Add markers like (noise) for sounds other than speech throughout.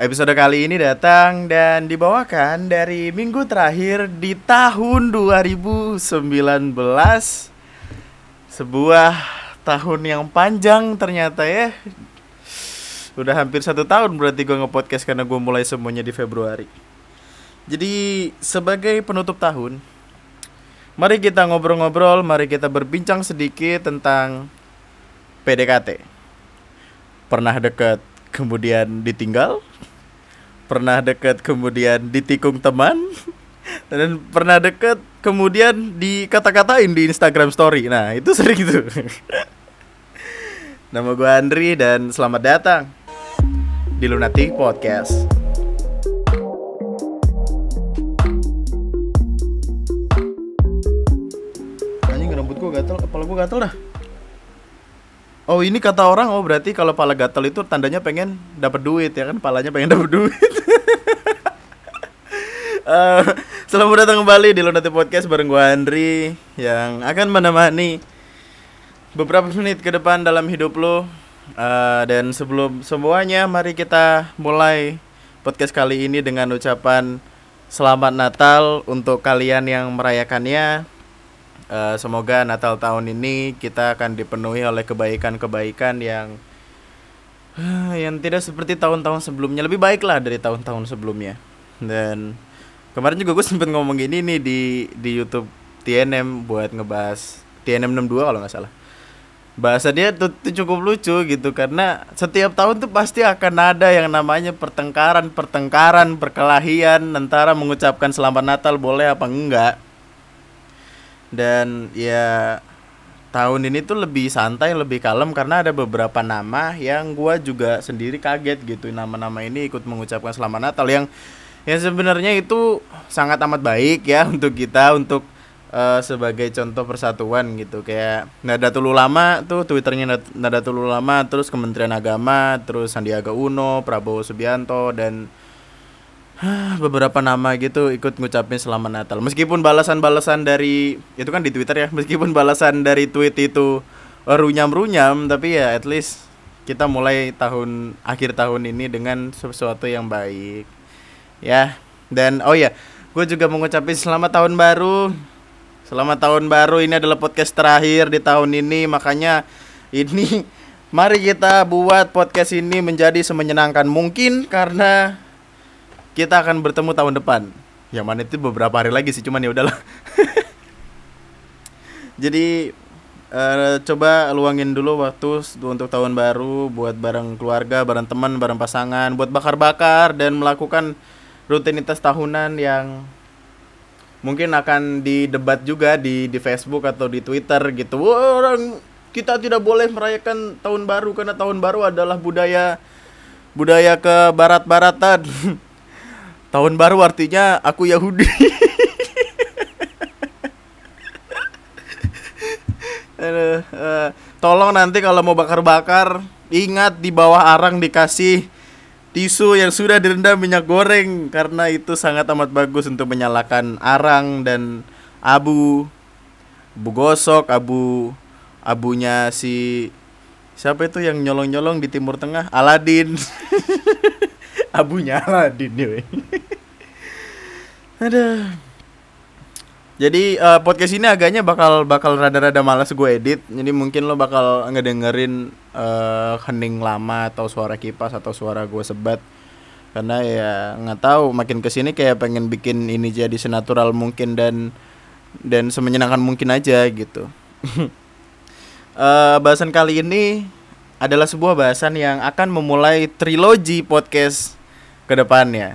Episode kali ini datang dan dibawakan dari minggu terakhir di tahun 2019 Sebuah tahun yang panjang ternyata ya. Udah hampir satu tahun berarti gue nge-podcast karena gue mulai semuanya di Februari. Jadi sebagai penutup tahun Mari kita ngobrol-ngobrol, mari kita berbincang sedikit tentang PDKT Pernah deket kemudian ditinggal pernah deket kemudian ditikung teman (laughs) dan pernah deket kemudian dikata-katain di Instagram Story. Nah itu sering tuh. (laughs) Nama gue Andri dan selamat datang di Lunatic Podcast. Anjing rambut gue gatel kepala gue gatel dah Oh ini kata orang oh berarti kalau pala gatel itu tandanya pengen dapat duit ya kan palanya pengen (laughs) dapat duit. uh, (laughs) selamat datang kembali di Lunati Podcast bareng gue Andri yang akan menemani beberapa menit ke depan dalam hidup lo. Uh, dan sebelum semuanya mari kita mulai podcast kali ini dengan ucapan selamat Natal untuk kalian yang merayakannya Uh, semoga Natal tahun ini kita akan dipenuhi oleh kebaikan-kebaikan yang uh, yang tidak seperti tahun-tahun sebelumnya. Lebih baik lah dari tahun-tahun sebelumnya. Dan kemarin juga gue (laughs) sempet ngomong gini nih di di YouTube TNM buat ngebahas TNM 62 kalau nggak salah. Bahasa dia tuh, tuh cukup lucu gitu karena setiap tahun tuh pasti akan ada yang namanya pertengkaran pertengkaran perkelahian antara mengucapkan selamat Natal boleh apa enggak dan ya tahun ini tuh lebih santai lebih kalem karena ada beberapa nama yang gua juga sendiri kaget gitu. Nama-nama ini ikut mengucapkan selamat Natal yang yang sebenarnya itu sangat amat baik ya (laughs) untuk kita untuk uh, sebagai contoh persatuan gitu. Kayak Nadatul Ulama tuh twitternya Nadatul Ulama terus Kementerian Agama terus Sandiaga Uno Prabowo Subianto dan beberapa nama gitu ikut ngucapin selamat Natal. Meskipun balasan-balasan dari itu kan di Twitter ya, meskipun balasan dari tweet itu runyam-runyam, tapi ya at least kita mulai tahun akhir tahun ini dengan sesuatu yang baik. Ya. Dan oh ya, gue juga mengucapin selamat tahun baru. Selamat tahun baru. Ini adalah podcast terakhir di tahun ini, makanya ini (laughs) mari kita buat podcast ini menjadi semenyenangkan mungkin karena kita akan bertemu tahun depan. Yang mana itu beberapa hari lagi sih, cuman ya udahlah. (laughs) Jadi uh, coba luangin dulu waktu untuk tahun baru buat bareng keluarga, bareng teman, bareng pasangan, buat bakar-bakar dan melakukan rutinitas tahunan yang mungkin akan didebat juga di di Facebook atau di Twitter gitu. Orang kita tidak boleh merayakan tahun baru karena tahun baru adalah budaya budaya ke barat-baratan. (laughs) Tahun baru artinya aku Yahudi. (laughs) uh, tolong nanti kalau mau bakar-bakar ingat di bawah arang dikasih tisu yang sudah direndam minyak goreng karena itu sangat amat bagus untuk menyalakan arang dan abu abu gosok abu abunya si siapa itu yang nyolong-nyolong di timur tengah Aladin (laughs) abunya Aladin ya ada jadi uh, podcast ini agaknya bakal bakal rada-rada malas gue edit. Jadi mungkin lo bakal ngedengerin uh, hening lama atau suara kipas atau suara gue sebat. Karena ya nggak tahu makin ke sini kayak pengen bikin ini jadi senatural mungkin dan dan semenyenangkan mungkin aja gitu. Uh, (laughs) bahasan kali ini adalah sebuah bahasan yang akan memulai trilogi podcast ke depannya.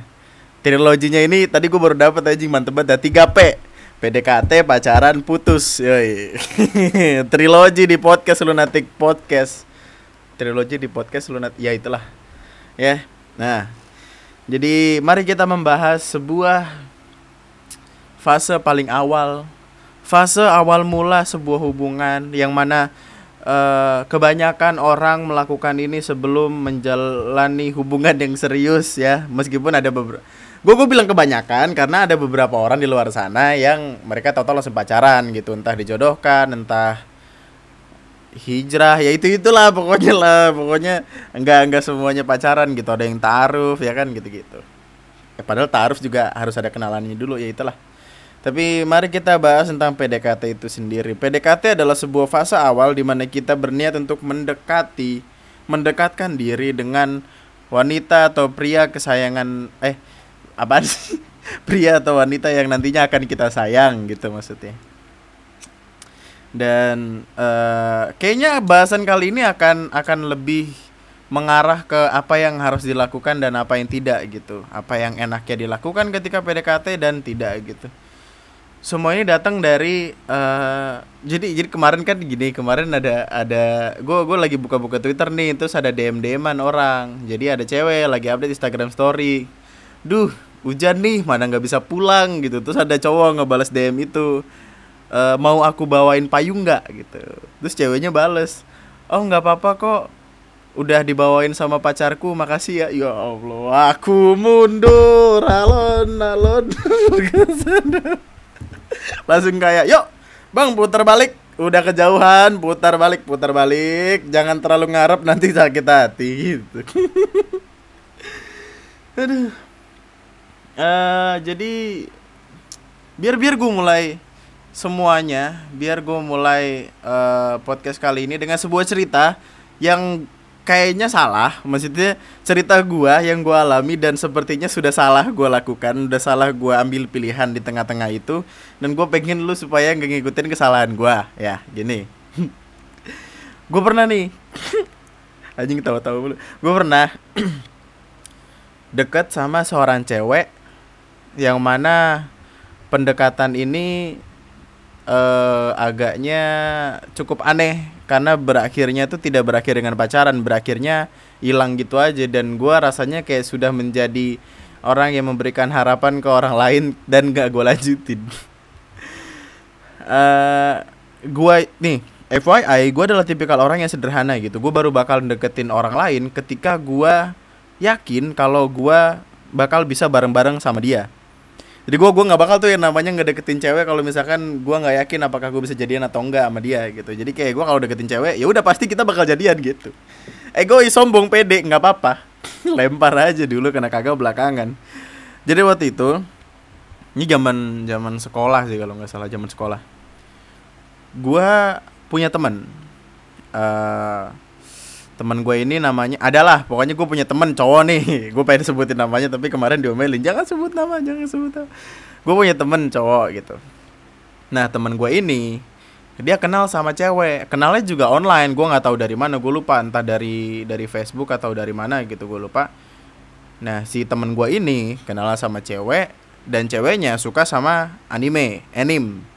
Triloginya ini tadi gue baru dapat aja mantep banget 3 P. PDKT pacaran putus. Yoi. (laughs) Trilogi di podcast Lunatic Podcast. Trilogi di podcast Lunatic ya itulah. Ya. Nah. Jadi mari kita membahas sebuah fase paling awal fase awal mula sebuah hubungan yang mana uh, kebanyakan orang melakukan ini sebelum menjalani hubungan yang serius ya. Meskipun ada beberapa gue gue bilang kebanyakan karena ada beberapa orang di luar sana yang mereka total langsung pacaran gitu. Entah dijodohkan entah hijrah ya itu itulah pokoknya lah. Pokoknya enggak enggak semuanya pacaran gitu. Ada yang taruh ya kan gitu gitu ya, padahal taruh juga harus ada kenalannya dulu ya itulah tapi mari kita bahas tentang PDKT itu sendiri. PDKT adalah sebuah fase awal di mana kita berniat untuk mendekati mendekatkan diri dengan wanita atau pria kesayangan eh apa (laughs) sih? Pria atau wanita yang nantinya akan kita sayang gitu maksudnya. Dan uh, kayaknya bahasan kali ini akan akan lebih mengarah ke apa yang harus dilakukan dan apa yang tidak gitu. Apa yang enaknya dilakukan ketika PDKT dan tidak gitu semua ini datang dari uh, jadi jadi kemarin kan gini kemarin ada ada gue gue lagi buka-buka Twitter nih terus ada DM DMan orang. Jadi ada cewek lagi update Instagram Story. Duh hujan nih mana nggak bisa pulang gitu. Terus ada cowok ngebales DM itu e, mau aku bawain payung nggak? gitu. Terus ceweknya bales oh nggak apa-apa kok udah dibawain sama pacarku makasih ya. Ya allah aku mundur alon alon (laughs) langsung kayak yuk bang putar balik. Udah kejauhan putar balik putar balik. Jangan terlalu ngarep nanti sakit hati gitu. (laughs) Aduh. Uh, jadi biar biar gue mulai semuanya biar gue mulai uh, podcast kali ini dengan sebuah cerita yang kayaknya salah. Maksudnya cerita gue yang gue alami dan sepertinya sudah salah gue lakukan udah salah gue ambil pilihan di tengah-tengah itu dan gue pengen lu supaya nggak ngikutin kesalahan gue ya gini. (laughs) Gue pernah nih. (laughs) Anjing tahu-tahu dulu gue pernah (clears throat) deket sama seorang cewek yang mana pendekatan ini uh, agaknya cukup aneh karena berakhirnya tuh tidak berakhir dengan pacaran berakhirnya hilang gitu aja. Dan gue rasanya kayak sudah menjadi orang yang memberikan harapan ke orang lain dan gak gue lanjutin. Uh, (laughs) eh, gue nih FYI gue adalah tipikal orang yang sederhana gitu. Gue baru bakal deketin orang lain ketika gue yakin kalau gue bakal bisa bareng-bareng sama dia jadi gue gue nggak bakal tuh yang namanya ngedeketin cewek kalau misalkan gue nggak yakin apakah gue bisa jadian atau enggak sama dia gitu. Jadi kayak gue kalau deketin cewek ya udah pasti kita bakal jadian gitu. Egois sombong pede nggak apa-apa. (laughs) Lempar aja dulu kena kagak belakangan. Jadi waktu itu ini zaman zaman sekolah sih kalau nggak salah zaman sekolah. Gue punya teman uh, teman gue ini namanya adalah pokoknya gue punya teman cowok nih. (laughs) Gue pengen sebutin namanya tapi kemarin diomelin jangan sebut nama jangan sebut nama. Gue punya teman cowok gitu. Nah teman gue ini dia kenal sama cewek. Kenalnya juga online gue nggak tahu dari mana gue lupa entah dari dari Facebook atau dari mana gitu gue lupa. Nah si teman gue ini kenal sama cewek dan ceweknya suka sama anime anime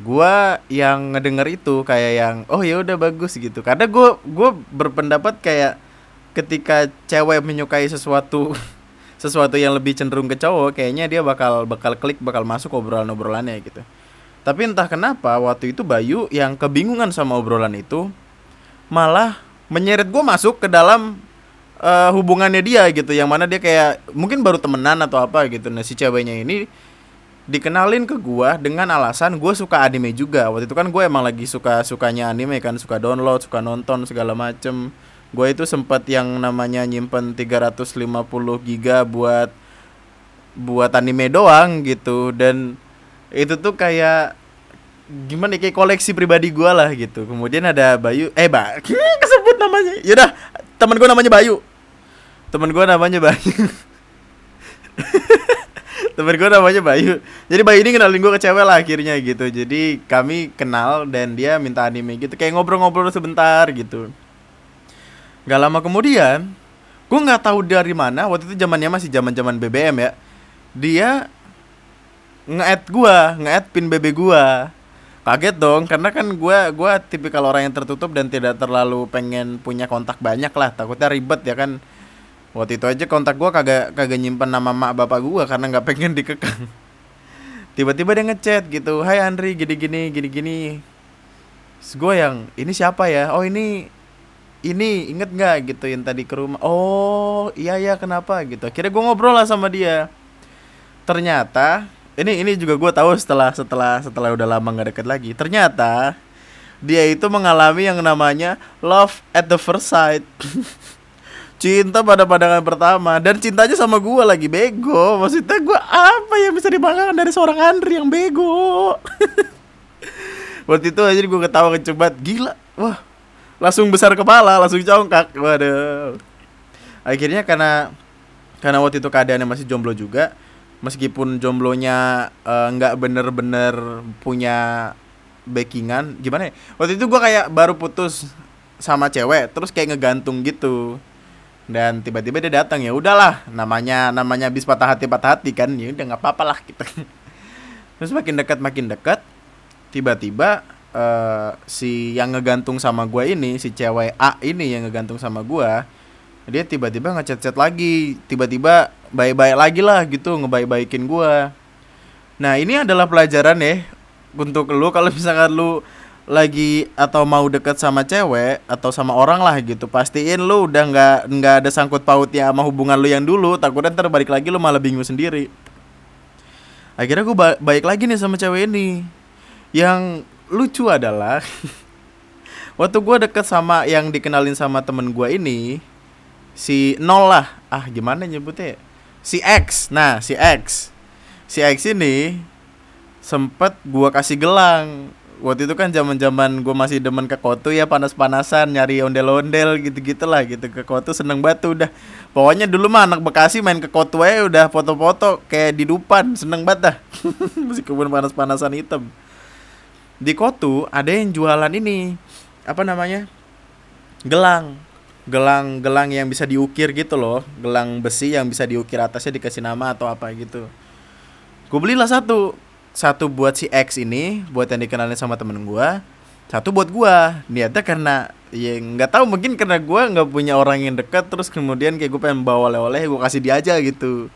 gua yang ngedenger itu kayak yang oh ya udah bagus gitu. Karena gua gua berpendapat kayak ketika cewek menyukai sesuatu (laughs) sesuatu yang lebih cenderung ke cowok kayaknya dia bakal bakal klik bakal masuk obrolan obrolannya gitu. Tapi entah kenapa waktu itu Bayu yang kebingungan sama obrolan itu malah menyeret gue masuk ke dalam uh, hubungannya dia gitu. Yang mana dia kayak mungkin baru temenan atau apa gitu. Nah si ceweknya ini dikenalin ke gua dengan alasan gua suka anime juga. Waktu itu kan gue emang lagi suka sukanya anime kan suka download suka nonton segala macem. Gue itu sempat yang namanya nyimpen 350 giga buat buat anime doang gitu. Dan itu tuh kayak gimana kayak koleksi pribadi gue lah gitu. Kemudian ada Bayu eh ba (laughs) kesebut namanya. Yaudah teman gue namanya Bayu. Teman gue namanya Bayu (laughs) temen gue namanya Bayu. Jadi Bayu ini kenalin gue ke cewek lah akhirnya gitu. Jadi kami kenal dan dia minta anime gitu. Kayak ngobrol-ngobrol sebentar gitu. Gak lama kemudian gue nggak tahu dari mana waktu itu zamannya masih zaman zaman BBM ya dia nge-add gue nge-add pin BB gue kaget dong karena kan gue gua tipikal orang yang tertutup dan tidak terlalu pengen punya kontak banyak lah. Takutnya ribet ya kan waktu itu aja kontak gue kagak kagak nyimpen nama mak bapak gue karena nggak pengen dikekang. Tiba-tiba dia ngechat gitu Hai Andri gini-gini gini-gini gue yang ini siapa ya? Oh ini ini inget nggak? Gitu yang tadi ke rumah. Oh iya ya kenapa? Gitu. Akhirnya gue ngobrol lah sama dia. Ternyata ini ini juga gue tahu setelah setelah setelah udah lama nggak deket lagi. Ternyata dia itu mengalami yang namanya love at the first sight (laughs) cinta pada pandangan pertama dan cintanya sama gue lagi bego. Maksudnya gue apa yang bisa dibanggakan dari seorang Andri yang bego? (laughs) Waktu itu aja gue ketawa kecebat gila. Wah langsung besar kepala langsung congkak. Waduh. Akhirnya karena karena waktu itu keadaannya masih jomblo juga meskipun jomblonya eh, nggak uh, bener-bener punya backingan gimana ya? Waktu itu gue kayak baru putus sama cewek terus kayak ngegantung gitu dan tiba-tiba dia datang ya udahlah namanya namanya habis patah hati patah hati kan ya udah nggak apa-apa lah gitu. (laughs) Terus makin dekat makin dekat tiba-tiba uh, si yang ngegantung sama gue ini si cewek A ini yang ngegantung sama gue dia tiba-tiba ngechat-chat lagi tiba-tiba baik-baik lagi lah gitu ngebaik-baikin gue nah ini adalah pelajaran ya untuk lu kalau (laughs) misalkan lu lagi atau mau deket sama cewek atau sama orang lah gitu pastiin lu udah nggak nggak ada sangkut pautnya sama hubungan lu yang dulu takutnya ntar balik lagi lu malah bingung sendiri. Akhirnya gue ba baik lagi nih sama cewek ini. Yang lucu adalah (laughs) waktu gue deket sama yang dikenalin sama temen gue ini si nol lah. Ah gimana nyebutnya ya? si X. Nah si X. Si X ini sempet gue kasih gelang waktu itu kan zaman zaman gue masih demen ke kotu ya panas-panasan nyari ondel-ondel gitu-gitu lah gitu. Ke kotu seneng batu udah. Pokoknya dulu mah anak bekasi main ke kotu aja udah foto-foto kayak di dupan seneng banget dah. (laughs) Masih kebun panas-panasan hitam. Di kotu ada yang jualan ini apa namanya gelang. Gelang gelang yang bisa diukir gitu loh gelang besi yang bisa diukir atasnya dikasih nama atau apa gitu. Gue belilah satu satu buat si X ini buat yang dikenalin sama temen gue satu buat gue niatnya karena ya nggak tahu mungkin karena gue nggak punya orang yang dekat terus kemudian kayak gue pengen bawa oleh-oleh gue kasih dia aja gitu.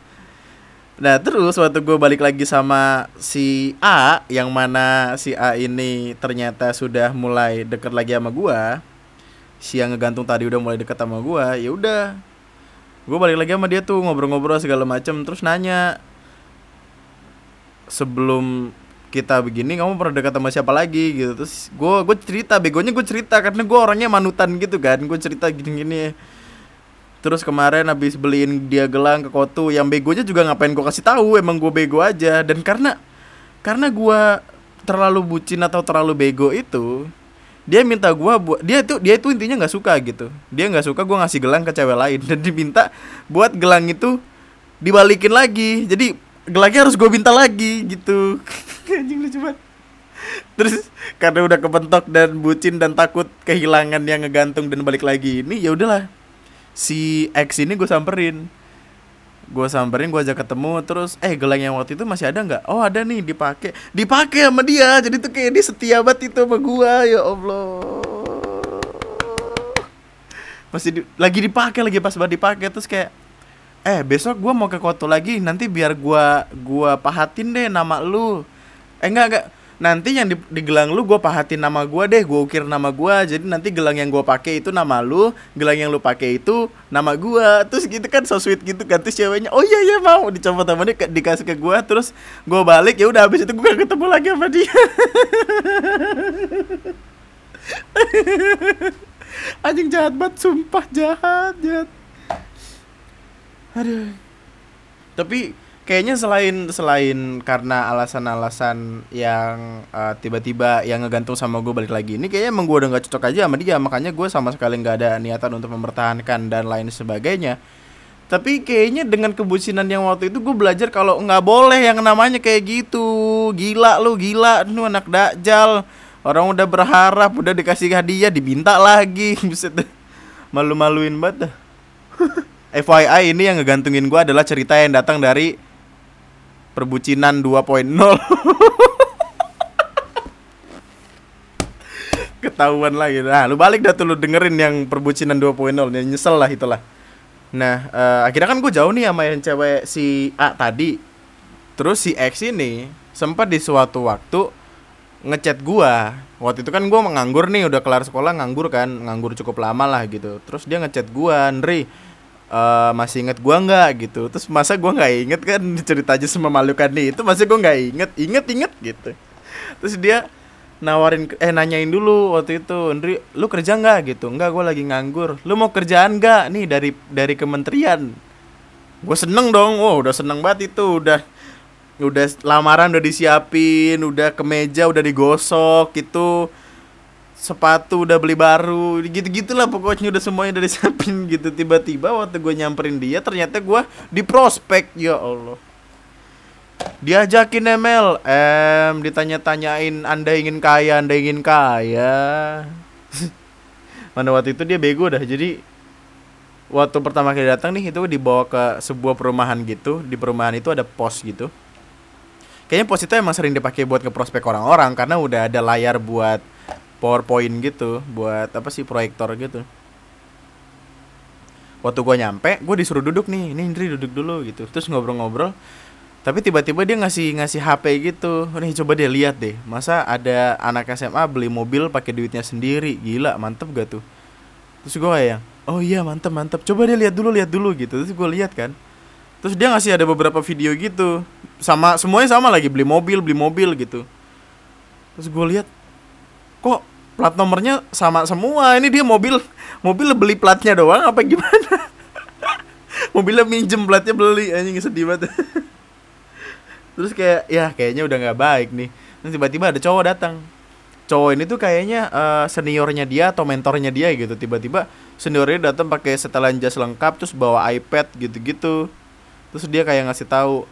Nah terus waktu gue balik lagi sama si A yang mana si A ini ternyata sudah mulai deket lagi sama gue si yang ngegantung tadi udah mulai deket sama gue ya udah. Gue balik lagi sama dia tuh ngobrol-ngobrol segala macem terus nanya sebelum kita begini kamu pernah dekat sama siapa lagi? Gitu. Terus gue gue cerita begonya gue cerita karena gue orangnya manutan gitu kan. Gue cerita gini gini terus kemarin habis beliin dia gelang ke kotu yang begonya juga ngapain gue kasih tahu emang gue bego aja. Dan karena karena gue terlalu bucin atau terlalu bego itu dia minta gue buat dia tuh dia itu intinya nggak suka gitu. Dia nggak suka gue ngasih gelang ke cewek lain. (laughs) Dan diminta buat gelang itu dibalikin lagi. Jadi gelangnya harus gue minta lagi gitu. (laughs) Anjing lucu banget. Terus karena udah kebentok dan bucin dan takut kehilangan yang ngegantung dan balik lagi ini ya udahlah. Si X ini gue samperin. Gue samperin gue ajak ketemu terus eh gelang yang waktu itu masih ada nggak? Oh ada nih dipakai. Dipakai sama dia jadi tuh kayak dia setia banget itu sama gue ya allah. Masih di, lagi dipakai lagi pas banget dipakai terus kayak eh besok gue mau ke Koto lagi nanti biar gue gua pahatin deh nama lu. Eh enggak enggak. Nanti yang di, di gelang lu gue pahatin nama gue deh gue ukir nama gue jadi nanti gelang yang gue pakai itu nama lu gelang yang lu pakai itu nama gue terus gitu kan so sweet gitu kan. Terus ceweknya oh iya iya mau. Dicoba temennya dikasih ke gue terus gue balik ya udah habis itu gue ketemu lagi sama dia. (laughs) Anjing jahat banget sumpah jahat jahat aduh. Tapi kayaknya selain selain karena alasan-alasan yang uh, tiba-tiba yang ngegantung sama gue balik lagi ini kayaknya emang gue udah nggak cocok aja sama dia. Makanya gue sama sekali nggak ada niatan untuk mempertahankan dan lain sebagainya. Tapi kayaknya dengan kebucinan yang waktu itu gue belajar kalau nggak boleh yang namanya kayak gitu. Gila lu gila. Lu anak dakjal orang udah berharap udah dikasih hadiah diminta lagi. (laughs) Malu-maluin banget (laughs) FYI ini yang ngegantungin gue adalah cerita yang datang dari perbucinan 2.0 (laughs) ketahuan lagi nah lu balik dah tuh lu dengerin yang perbucinan 2.0 yang nyesel lah itulah. Nah uh, akhirnya kan gue jauh nih sama yang cewek si A tadi. Terus si X ini sempat di suatu waktu ngechat gua. Waktu itu kan gua menganggur nih udah kelar sekolah nganggur kan. Nganggur cukup lama lah gitu. Terus dia ngechat gua Nri uh, masih inget gua nggak gitu. Terus masa gua nggak inget kan? (laughs) Cerita aja sama malukan nih. Itu masih gua nggak inget inget inget gitu. Terus dia nawarin eh nanyain dulu waktu itu Andri lu kerja nggak? gitu. Nggak gue lagi nganggur. Lu mau kerjaan nggak? Nih dari dari kementerian. Gue seneng dong. Oh udah seneng banget itu. Udah udah lamaran udah disiapin udah kemeja udah digosok gitu sepatu udah beli baru gitu gitulah pokoknya udah semuanya udah disiapin (laughs) gitu. Tiba-tiba waktu gue nyamperin dia ternyata gue di prospek ya Allah. Diajakin MLM ditanya-tanyain anda ingin kaya anda ingin kaya? (laughs) Mana waktu itu dia bego dah. Jadi waktu pertama kali datang nih itu dibawa ke sebuah perumahan gitu. Di perumahan itu ada pos gitu. Kayaknya pos itu emang sering dipakai buat ke prospek orang-orang karena udah ada layar buat powerpoint gitu buat apa sih proyektor gitu. Waktu gue nyampe gue disuruh duduk nih ini Indri duduk dulu gitu. Terus ngobrol-ngobrol tapi tiba-tiba dia ngasih ngasih HP gitu. Nih coba dia lihat deh masa ada anak SMA beli mobil pakai duitnya sendiri? Gila mantep gak tuh? Terus gue kayak oh iya mantep mantep. Coba dia lihat dulu lihat dulu gitu. Terus gue lihat kan. Terus dia ngasih ada beberapa video gitu. Sama semuanya sama lagi beli mobil beli mobil gitu. Terus gue lihat kok plat nomornya sama semua? Ini dia mobil mobil beli platnya doang apa gimana? (laughs) Mobilnya minjem platnya beli. Anjing sedih banget. (laughs) Terus kayak ya kayaknya udah nggak baik nih. Terus tiba-tiba ada cowok datang. Cowok ini tuh kayaknya uh, seniornya dia atau mentornya dia gitu. Tiba-tiba seniornya datang pakai setelan jas lengkap terus bawa iPad gitu-gitu. Terus dia kayak ngasih tahu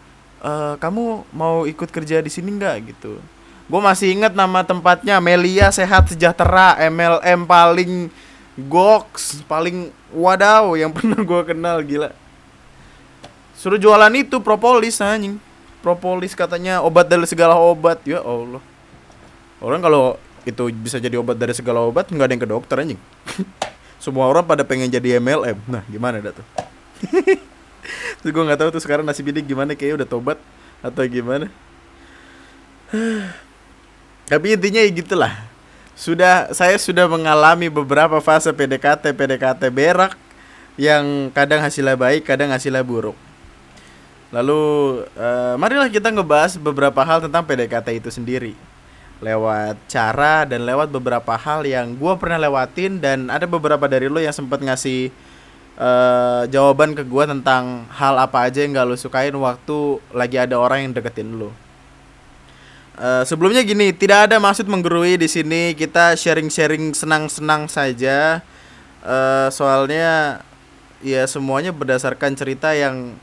e, kamu mau ikut kerja di sini nggak? gitu gue masih inget nama tempatnya. Melia Sehat Sejahtera MLM paling goks paling wadaw yang (laughs) pernah gue kenal gila. Suruh jualan itu propolis anjing. Propolis katanya obat dari segala obat. Ya Allah. Orang kalau itu bisa jadi obat dari segala obat nggak ada yang ke dokter anjing. (laughs) Semua orang pada pengen jadi MLM nah gimana dah tuh? (laughs) Terus gue nggak tahu tuh sekarang nasib ini gimana kayak udah tobat atau gimana (sighs) tapi intinya ya gitulah. Sudah saya sudah mengalami beberapa fase PDKT PDKT berak yang kadang hasilnya baik kadang hasilnya buruk. Lalu uh, marilah kita ngebahas beberapa hal tentang PDKT itu sendiri. Lewat cara dan lewat beberapa hal yang gue pernah lewatin dan ada beberapa dari lo yang sempat ngasih uh, jawaban ke gue tentang hal apa aja yang gak lo sukain waktu lagi ada orang yang deketin lo. Uh, sebelumnya gini, tidak ada maksud menggurui di sini. Kita sharing-sharing senang-senang saja. Uh, soalnya ya semuanya berdasarkan cerita yang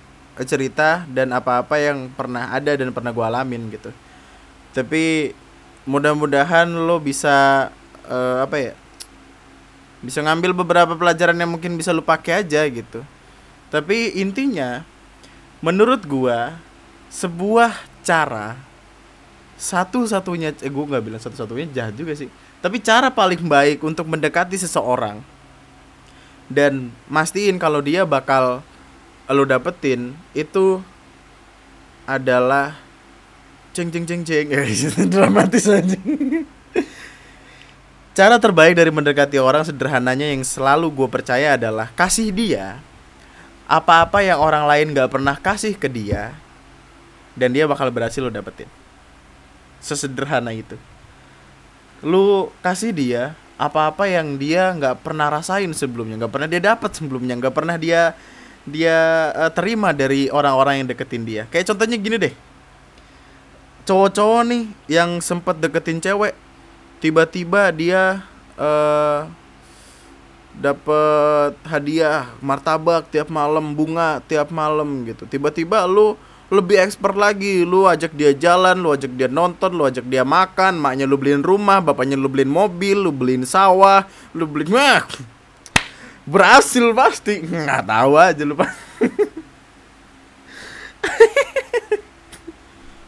cerita dan apa-apa yang pernah ada dan pernah gue alamin gitu tapi mudah-mudahan lo bisa uh, apa ya bisa ngambil beberapa pelajaran yang mungkin bisa lo pakai aja gitu tapi intinya menurut gua sebuah cara satu-satunya eh, gue nggak bilang satu-satunya jahat juga sih. Tapi cara paling baik untuk mendekati seseorang dan mastiin kalau dia bakal lo dapetin itu adalah ceng ceng ceng ceng. Ya (laughs) dramatis aja cara terbaik dari mendekati orang sederhananya yang selalu gue percaya adalah kasih dia apa-apa yang orang lain gak pernah kasih ke dia dan dia bakal berhasil lo dapetin sesederhana itu lu kasih dia apa-apa yang dia nggak pernah rasain sebelumnya nggak pernah dia dapat sebelumnya nggak pernah dia dia uh, terima dari orang-orang yang deketin dia. Kayak contohnya gini deh. Cowok-cowok nih yang sempet deketin cewek, tiba-tiba dia uh, dapet hadiah martabak tiap malam, bunga tiap malam gitu. Tiba-tiba lu lebih expert lagi lu ajak dia jalan lu ajak dia nonton lu ajak dia makan maknya lu beliin rumah bapaknya lu beliin mobil lu beliin sawah lu beliin mah berhasil pasti. Nggak tahu aja lupa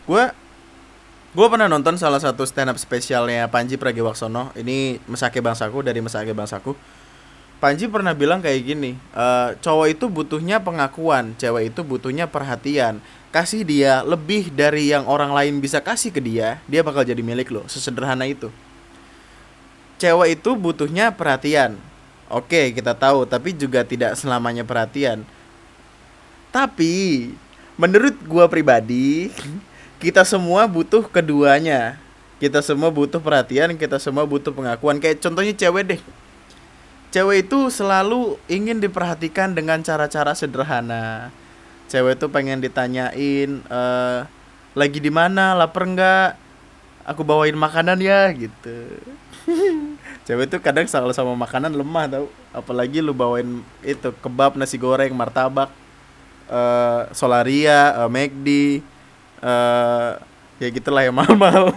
gue gue pernah nonton salah satu stand up spesialnya Panji Pragiwaksono. Ini Mesake Bangsaku dari Mesake Bangsaku Panji pernah bilang kayak gini e, cowok itu butuhnya pengakuan cewek itu butuhnya perhatian. Kasih dia lebih dari yang orang lain bisa kasih ke dia dia bakal jadi milik lo sesederhana itu. Cewek itu butuhnya perhatian. Oke, kita tahu, tapi juga tidak selamanya perhatian. Tapi menurut gua pribadi, kita semua butuh keduanya. kita semua butuh perhatian kita semua butuh pengakuan. Kayak contohnya cewek deh cewek itu selalu ingin diperhatikan dengan cara-cara sederhana. Cewek itu pengen ditanyain uh, lagi di mana? Lapar enggak aku bawain makanan ya gitu. (laughs) Cewek itu kadang selalu sama makanan lemah tau. Apalagi lu bawain itu kebab nasi goreng martabak uh, solaria uh, McD uh, ya gitulah yang (laughs) mahal-mahal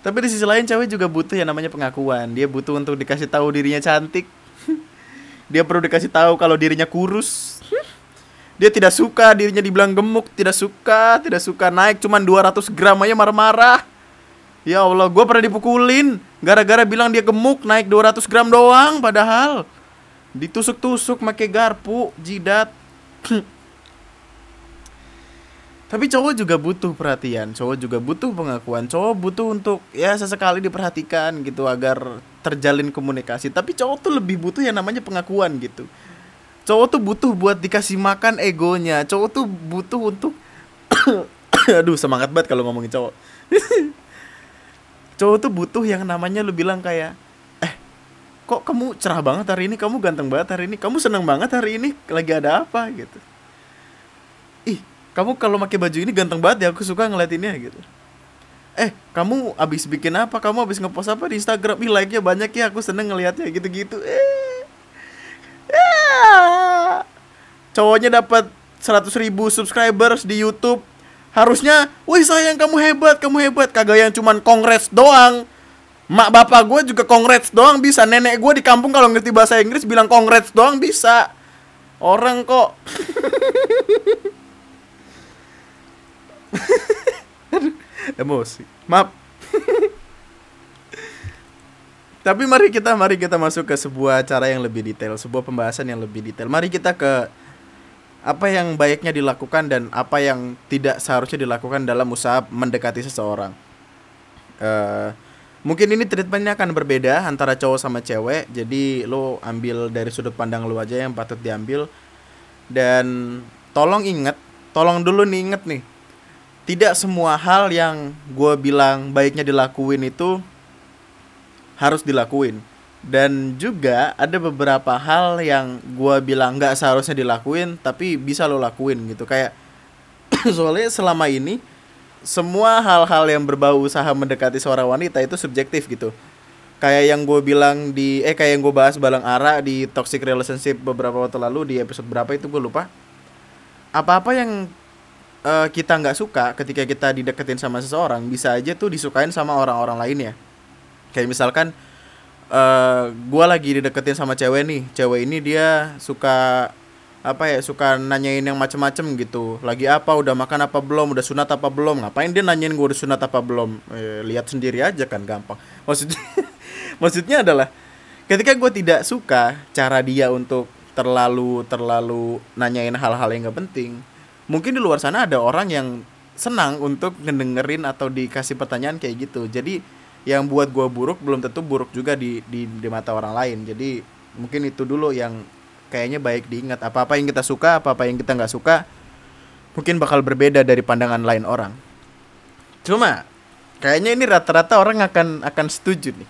tapi di sisi lain cewek juga butuh yang namanya pengakuan dia butuh untuk dikasih tahu dirinya cantik (laughs) dia perlu dikasih tahu kalau dirinya kurus dia tidak suka dirinya dibilang gemuk, tidak suka, tidak suka naik cuman 200 gram aja marah-marah. Ya Allah, gue pernah dipukulin gara-gara bilang dia gemuk naik 200 gram doang padahal ditusuk-tusuk pakai garpu, jidat. (clears throat) Tapi cowok juga butuh perhatian, cowok juga butuh pengakuan, cowok butuh untuk ya sesekali diperhatikan gitu agar terjalin komunikasi. Tapi cowok tuh lebih butuh yang namanya pengakuan gitu. Cowok tuh butuh buat dikasih makan egonya cowok tuh butuh untuk (coughs) aduh semangat banget kalau ngomongin cowok. (laughs) Cowok tuh butuh yang namanya lu bilang kayak eh kok kamu cerah banget hari ini? Kamu ganteng banget hari ini? Kamu seneng banget hari ini? Lagi ada apa? gitu kamu kalau pakai baju ini ganteng banget ya aku suka ngeliatinnya gitu. Eh kamu abis bikin apa? Kamu abis ngepost apa di Instagram? Ih like nya banyak ya aku seneng ngeliatnya gitu-gitu. Eh. Cowoknya dapat 100 ribu subscribers di YouTube. Harusnya wih sayang kamu hebat kamu hebat. Kagak yang cuman kongres doang. Mak bapak gue juga kongres doang bisa. Nenek gue di kampung kalau ngerti bahasa Inggris bilang kongres doang bisa. Orang kok (laughs) (laughs) emosi maaf (laughs) tapi mari kita mari kita masuk ke sebuah cara yang lebih detail, sebuah pembahasan yang lebih detail. Mari kita ke apa yang baiknya dilakukan dan apa yang tidak seharusnya dilakukan dalam usaha mendekati seseorang. Uh, mungkin ini treatmentnya akan berbeda antara cowok sama cewek. Jadi lo ambil dari sudut pandang lo aja yang patut diambil. Dan tolong inget, tolong dulu nih inget nih. Tidak semua hal yang gue bilang baiknya dilakuin itu harus dilakuin. Dan juga ada beberapa hal yang gue bilang nggak seharusnya dilakuin tapi bisa lo lakuin gitu. Kayak (clears throat) soalnya selama ini semua hal-hal yang berbau usaha mendekati seorang wanita itu subjektif gitu. Kayak yang gue bilang di eh kayak yang gue bahas balang ara di toxic relationship beberapa waktu lalu di episode berapa itu gue lupa. Apa-apa yang uh, kita nggak suka ketika kita dideketin sama seseorang bisa aja tuh disukain sama orang-orang lainnya kayak misalkan uh, gua lagi dideketin sama cewek nih cewek ini dia suka apa ya suka nanyain yang macem-macem gitu. Lagi apa udah makan apa belum udah sunat apa belum ngapain dia nanyain gue udah sunat apa belum? Eh, lihat sendiri aja kan gampang. (laughs) Maksudnya maksudnya adalah ketika gue tidak suka cara dia untuk terlalu terlalu nanyain hal-hal yang gak penting mungkin di luar sana ada orang yang senang untuk ngedengerin atau dikasih pertanyaan kayak gitu. Jadi yang buat gue buruk belum tentu buruk juga di, di di mata orang lain. Jadi mungkin itu dulu yang kayaknya baik diingat. Apa apa yang kita suka apa apa yang kita nggak suka mungkin bakal berbeda dari pandangan lain orang. Cuma kayaknya ini rata-rata orang akan akan setuju nih.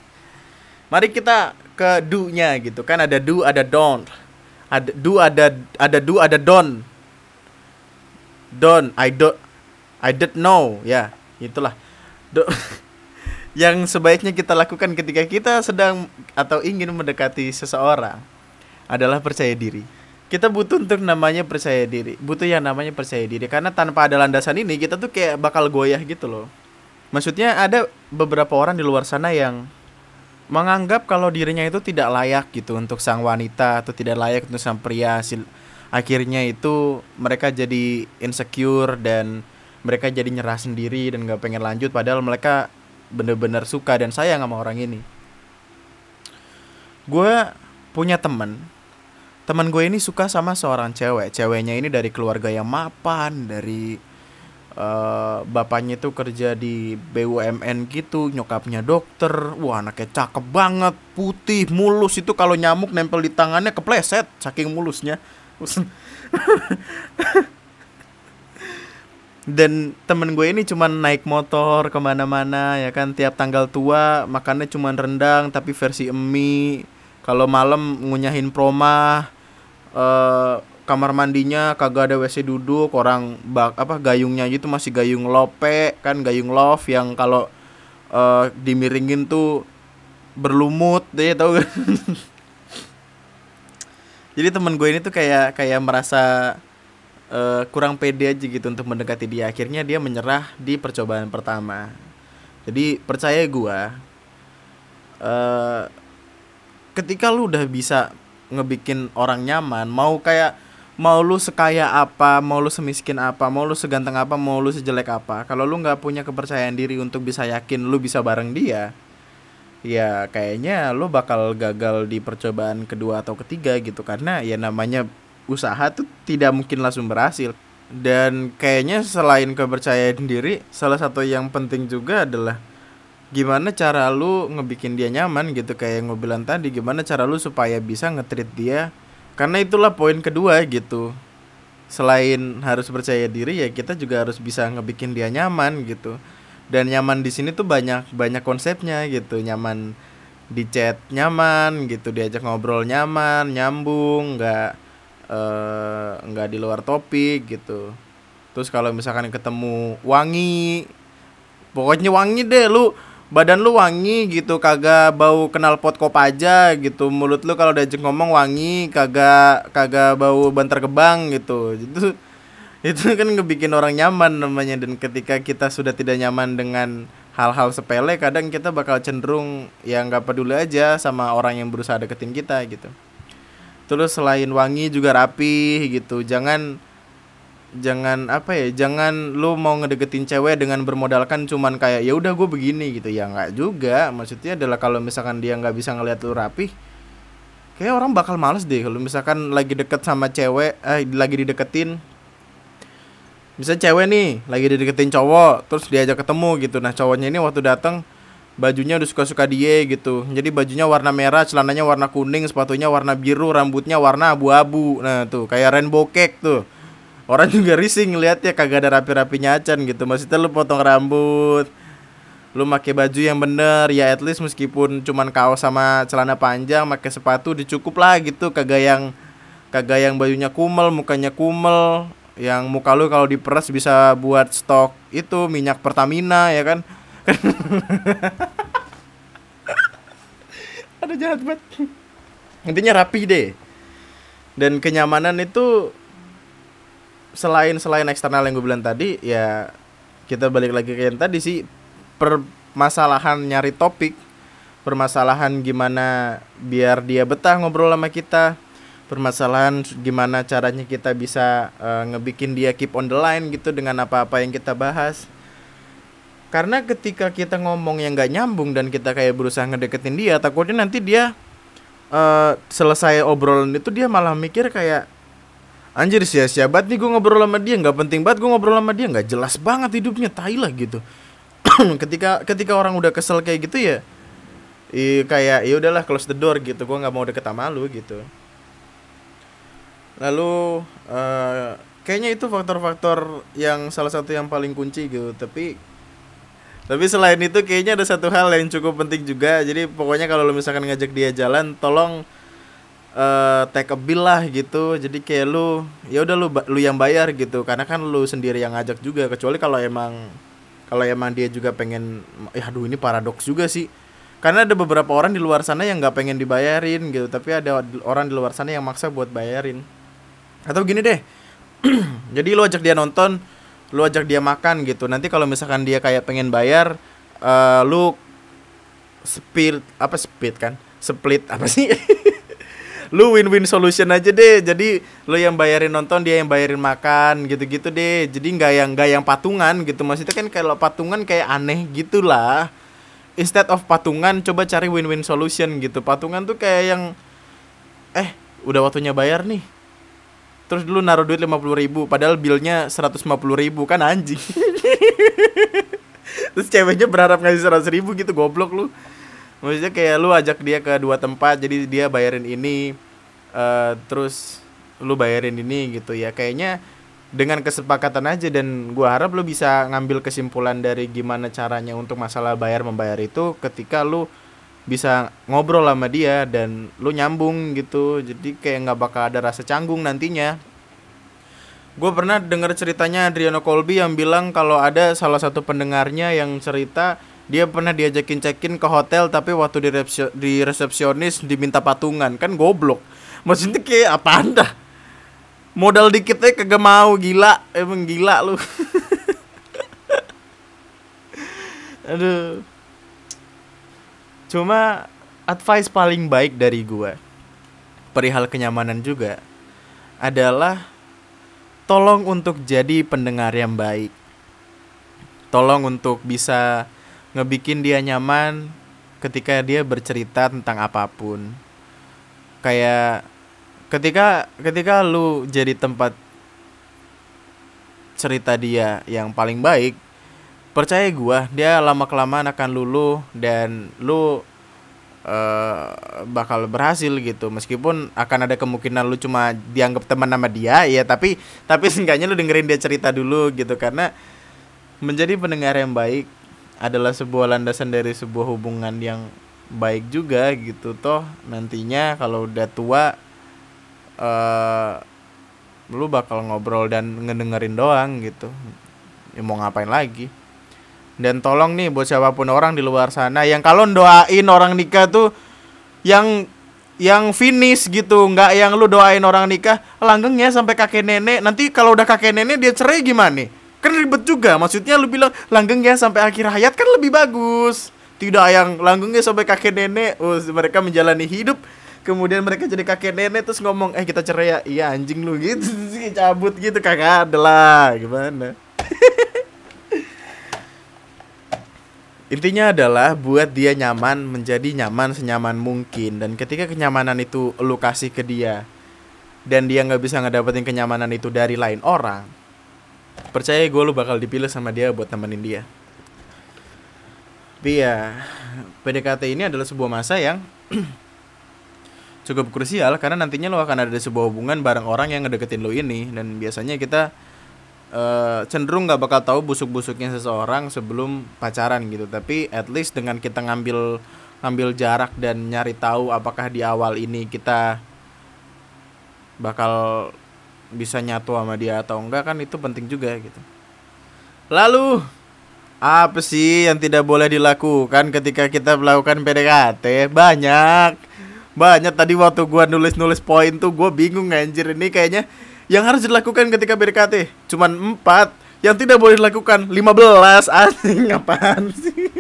Mari kita ke do-nya gitu. Kan ada do ada don't. Ada do ada ada do ada don don I don't I don't know ya itulah do (laughs) yang sebaiknya kita lakukan ketika kita sedang atau ingin mendekati seseorang adalah percaya diri. Kita butuh untuk namanya percaya diri, butuh yang namanya percaya diri karena tanpa ada landasan ini kita tuh kayak bakal goyah gitu loh. Maksudnya ada beberapa orang di luar sana yang menganggap kalau dirinya itu tidak layak gitu untuk sang wanita atau tidak layak untuk sang pria. Akhirnya itu mereka jadi insecure dan mereka jadi nyerah sendiri dan gak pengen lanjut padahal mereka bener-bener suka dan sayang sama orang ini. Gue punya temen. Teman gue ini suka sama seorang cewek. Ceweknya ini dari keluarga yang mapan dari uh, bapaknya itu kerja di BUMN gitu nyokapnya dokter. Wah anaknya cakep banget putih mulus. Itu kalau nyamuk nempel di tangannya kepleset saking mulusnya (laughs) dan temen gue ini cuman naik motor ke mana-mana ya kan? Tiap tanggal tua makannya cuman rendang tapi versi emi kalau malam ngunyahin proma eh kamar mandinya kagak ada WC duduk orang bak apa gayungnya itu masih gayung lope kan? Gayung love yang kalau eh dimiringin tuh berlumut deh tau gak (laughs) jadi temen gue ini tuh kayak kayak merasa eh, kurang pede aja gitu untuk mendekati dia. Akhirnya dia menyerah di percobaan pertama. Jadi percaya gue eh ketika lu udah bisa ngebikin orang nyaman mau kayak mau lu sekaya apa mau lu semiskin apa mau lu seganteng apa mau lu sejelek apa kalau lu nggak punya kepercayaan diri untuk bisa yakin lu bisa bareng dia ya kayaknya lu bakal gagal di percobaan kedua atau ketiga gitu karena ya namanya usaha tuh tidak mungkin langsung berhasil. Dan kayaknya selain kepercayaan diri salah satu yang penting juga adalah gimana cara lu ngebikin dia nyaman gitu kayak yang bilang tadi gimana cara lu supaya bisa ngetrit dia. Karena itulah poin kedua gitu. Selain harus percaya diri ya kita juga harus bisa ngebikin dia nyaman gitu dan nyaman di sini tuh banyak banyak konsepnya gitu. Nyaman di chat nyaman gitu diajak ngobrol nyaman nyambung nggak eh, nggak di luar topik gitu. Terus kalau misalkan ketemu wangi pokoknya wangi deh lu badan lu wangi gitu kagak bau kenal pot kop aja gitu. Mulut lu kalau diajak ngomong wangi kagak kagak bau banter gebang gitu. Itu itu kan ngebikin orang nyaman namanya. Dan ketika kita sudah tidak nyaman dengan hal-hal sepele kadang kita bakal cenderung ya nggak peduli aja sama orang yang berusaha deketin kita gitu. Terus selain wangi juga rapi gitu. Jangan jangan apa ya jangan lu mau ngedeketin cewek dengan bermodalkan cuman kayak ya udah gue begini gitu. Ya nggak juga. Maksudnya adalah kalau misalkan dia nggak bisa ngeliat lu rapi kayak orang bakal males deh. Kalau misalkan lagi deket sama cewek eh lagi dideketin bisa cewek nih lagi dideketin cowok terus diajak ketemu gitu. Nah cowoknya ini waktu datang bajunya udah suka-suka dia gitu. Jadi bajunya warna merah celananya warna kuning sepatunya warna biru rambutnya warna abu-abu. Nah tuh kayak rainbow cake tuh. Orang (laughs) juga risih ngeliatnya kagak ada rapi-rapinya acan gitu. Maksudnya lu potong rambut lu pakai baju yang bener. Ya at least meskipun cuman kaos sama celana panjang pakai sepatu dicukup lah gitu. Kagak yang kagak yang bajunya kumel mukanya kumel yang muka lu kalau diperas bisa buat stok itu minyak Pertamina ya kan? (laughs) Ada jahat banget. Intinya rapi deh. Dan kenyamanan itu selain selain eksternal yang gue bilang tadi ya kita balik lagi ke yang tadi sih permasalahan nyari topik permasalahan gimana biar dia betah ngobrol sama kita permasalahan gimana caranya kita bisa uh, ngebikin dia keep on the line gitu dengan apa-apa yang kita bahas. Karena ketika kita ngomong yang nggak nyambung dan kita kayak berusaha ngedeketin dia takutnya nanti dia uh, selesai obrolan itu dia malah mikir kayak anjir sia-sia banget nih gue ngobrol sama dia nggak penting banget gue ngobrol sama dia nggak jelas banget hidupnya tai lah gitu. (clears throat) Ketika ketika orang udah kesel kayak gitu ya i, kayak ya udahlah close the door gitu. Gue nggak mau deket sama lu gitu lalu uh, kayaknya itu faktor-faktor yang salah satu yang paling kunci gitu. Tapi tapi selain itu kayaknya ada satu hal yang cukup penting juga. Jadi pokoknya kalau lu misalkan ngajak dia jalan tolong uh, take a bill lah gitu. Jadi kayak lu ya udah lu lu yang bayar gitu. Karena kan lu sendiri yang ngajak juga. Kecuali kalau emang kalau emang dia juga pengen ya aduh ini paradoks juga sih. Karena ada beberapa orang di luar sana yang nggak pengen dibayarin gitu. Tapi ada orang di luar sana yang maksa buat bayarin atau gini deh (clears throat) jadi lu ajak dia nonton lu ajak dia makan gitu. Nanti kalau misalkan dia kayak pengen bayar uh, lu split apa split kan? Split apa sih? (laughs) Lu win-win solution aja deh. Jadi lu yang bayarin nonton dia yang bayarin makan gitu-gitu deh. Jadi nggak yang nggak yang patungan gitu. Maksudnya kan kalau patungan kayak aneh gitulah. Instead of patungan coba cari win-win solution gitu. Patungan tuh kayak yang eh udah waktunya bayar nih terus dulu naruh duit lima puluh ribu padahal billnya seratus lima puluh ribu kan anjing. (laughs) Terus ceweknya berharap ngasih seratus ribu gitu goblok lu. Maksudnya kayak lu ajak dia ke dua tempat jadi dia bayarin ini uh, terus lu bayarin ini gitu ya. Kayaknya dengan kesepakatan aja dan gua harap lu bisa ngambil kesimpulan dari gimana caranya untuk masalah bayar membayar itu ketika lu bisa ngobrol sama dia dan lu nyambung gitu. Jadi kayak nggak bakal ada rasa canggung nantinya. Gue pernah dengar ceritanya Adriano Colby yang bilang kalau ada salah satu pendengarnya yang cerita dia pernah diajakin check-in ke hotel tapi waktu di, di resepsionis diminta patungan. Kan goblok. Maksudnya kayak apa anda modal dikitnya kagak mau gila. Emang gila lu. (laughs) Aduh cuma advice paling baik dari gua perihal kenyamanan juga adalah tolong untuk jadi pendengar yang baik. Tolong untuk bisa ngebikin dia nyaman ketika dia bercerita tentang apa pun. Kayak ketika ketika lu jadi tempat cerita dia yang paling baik percaya gua dia lama kelamaan akan lulu dan lu uh, bakal berhasil gitu. Meskipun akan ada kemungkinan lu cuma dianggap teman sama dia ya tapi tapi seenggaknya lu dengerin dia cerita dulu gitu. Karena menjadi pendengar yang baik adalah sebuah landasan dari sebuah hubungan yang baik juga gitu. Toh nantinya kalau udah tua uh, lu bakal ngobrol dan ngedengerin doang gitu. Ya mau ngapain lagi dan tolong nih buat siapa pun orang di luar sana yang kalau doain orang nikah tuh yang yang finish gitu nggak yang lu doain orang nikah langgengnya sampai kakek nenek. Nanti kalau udah kakek nenek dia cerai gimana kan ribet juga maksudnya lu bilang langgengnya sampai akhir hayat kan lebih bagus. Tidak yang langgengnya sampai kakek nenek. Oh, mereka menjalani hidup. Kemudian mereka jadi kakek nenek terus ngomong eh kita cerai ya. Iya anjing lu gitu (laughs) cabut gitu kagak ada lah gimana (laughs) intinya adalah buat dia nyaman menjadi nyaman senyaman mungkin. Dan ketika kenyamanan itu lu kasih ke dia dan dia nggak bisa ngedapetin kenyamanan itu dari lain orang percaya gue lu bakal dipilih sama dia buat temenin dia. Tapi ya PDKT ini adalah sebuah masa yang (clears throat) cukup krusial karena nantinya lo akan ada sebuah hubungan bareng orang yang ngedeketin lo ini. Dan biasanya kita uh, cenderung nggak bakal tahu busuk-busuknya seseorang sebelum pacaran gitu. Tapi at least dengan kita ngambil ngambil jarak dan nyari tahu apakah di awal ini kita bakal bisa nyatu sama dia atau enggak kan itu penting juga gitu. Lalu apa sih yang tidak boleh dilakukan ketika kita melakukan PDKT banyak. Banyak. Tadi waktu gua nulis-nulis poin tuh gua bingung anjir. Ini kayaknya yang harus dilakukan ketika BDKT cuman empat. Yang tidak boleh dilakukan 15 (laughs) anjing apaan sih? (laughs)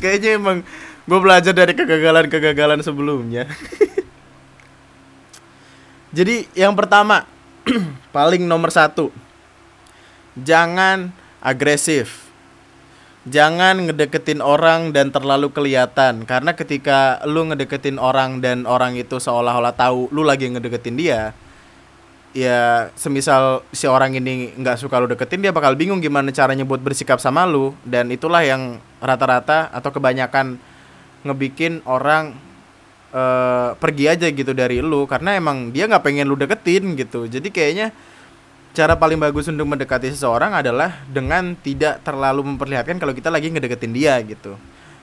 Kayaknya emang gue belajar dari kegagalan-kegagalan sebelumnya. (laughs) Jadi yang pertama (clears throat) paling nomor satu. Jangan agresif jangan ngedeketin orang dan terlalu kelihatan. Karena ketika lu ngedeketin orang dan orang itu seolah-olah tahu lu lagi ngedeketin dia ya semisal si orang ini nggak suka lu deketin dia bakal bingung gimana caranya buat bersikap sama lu. Dan itulah yang rata-rata atau kebanyakan ngebikin orang uh, pergi aja gitu dari lu. Karena emang dia nggak pengen lu deketin gitu. Jadi kayaknya cara paling bagus untuk mendekati seseorang adalah dengan tidak terlalu memperlihatkan kalau kita lagi ngedeketin dia gitu.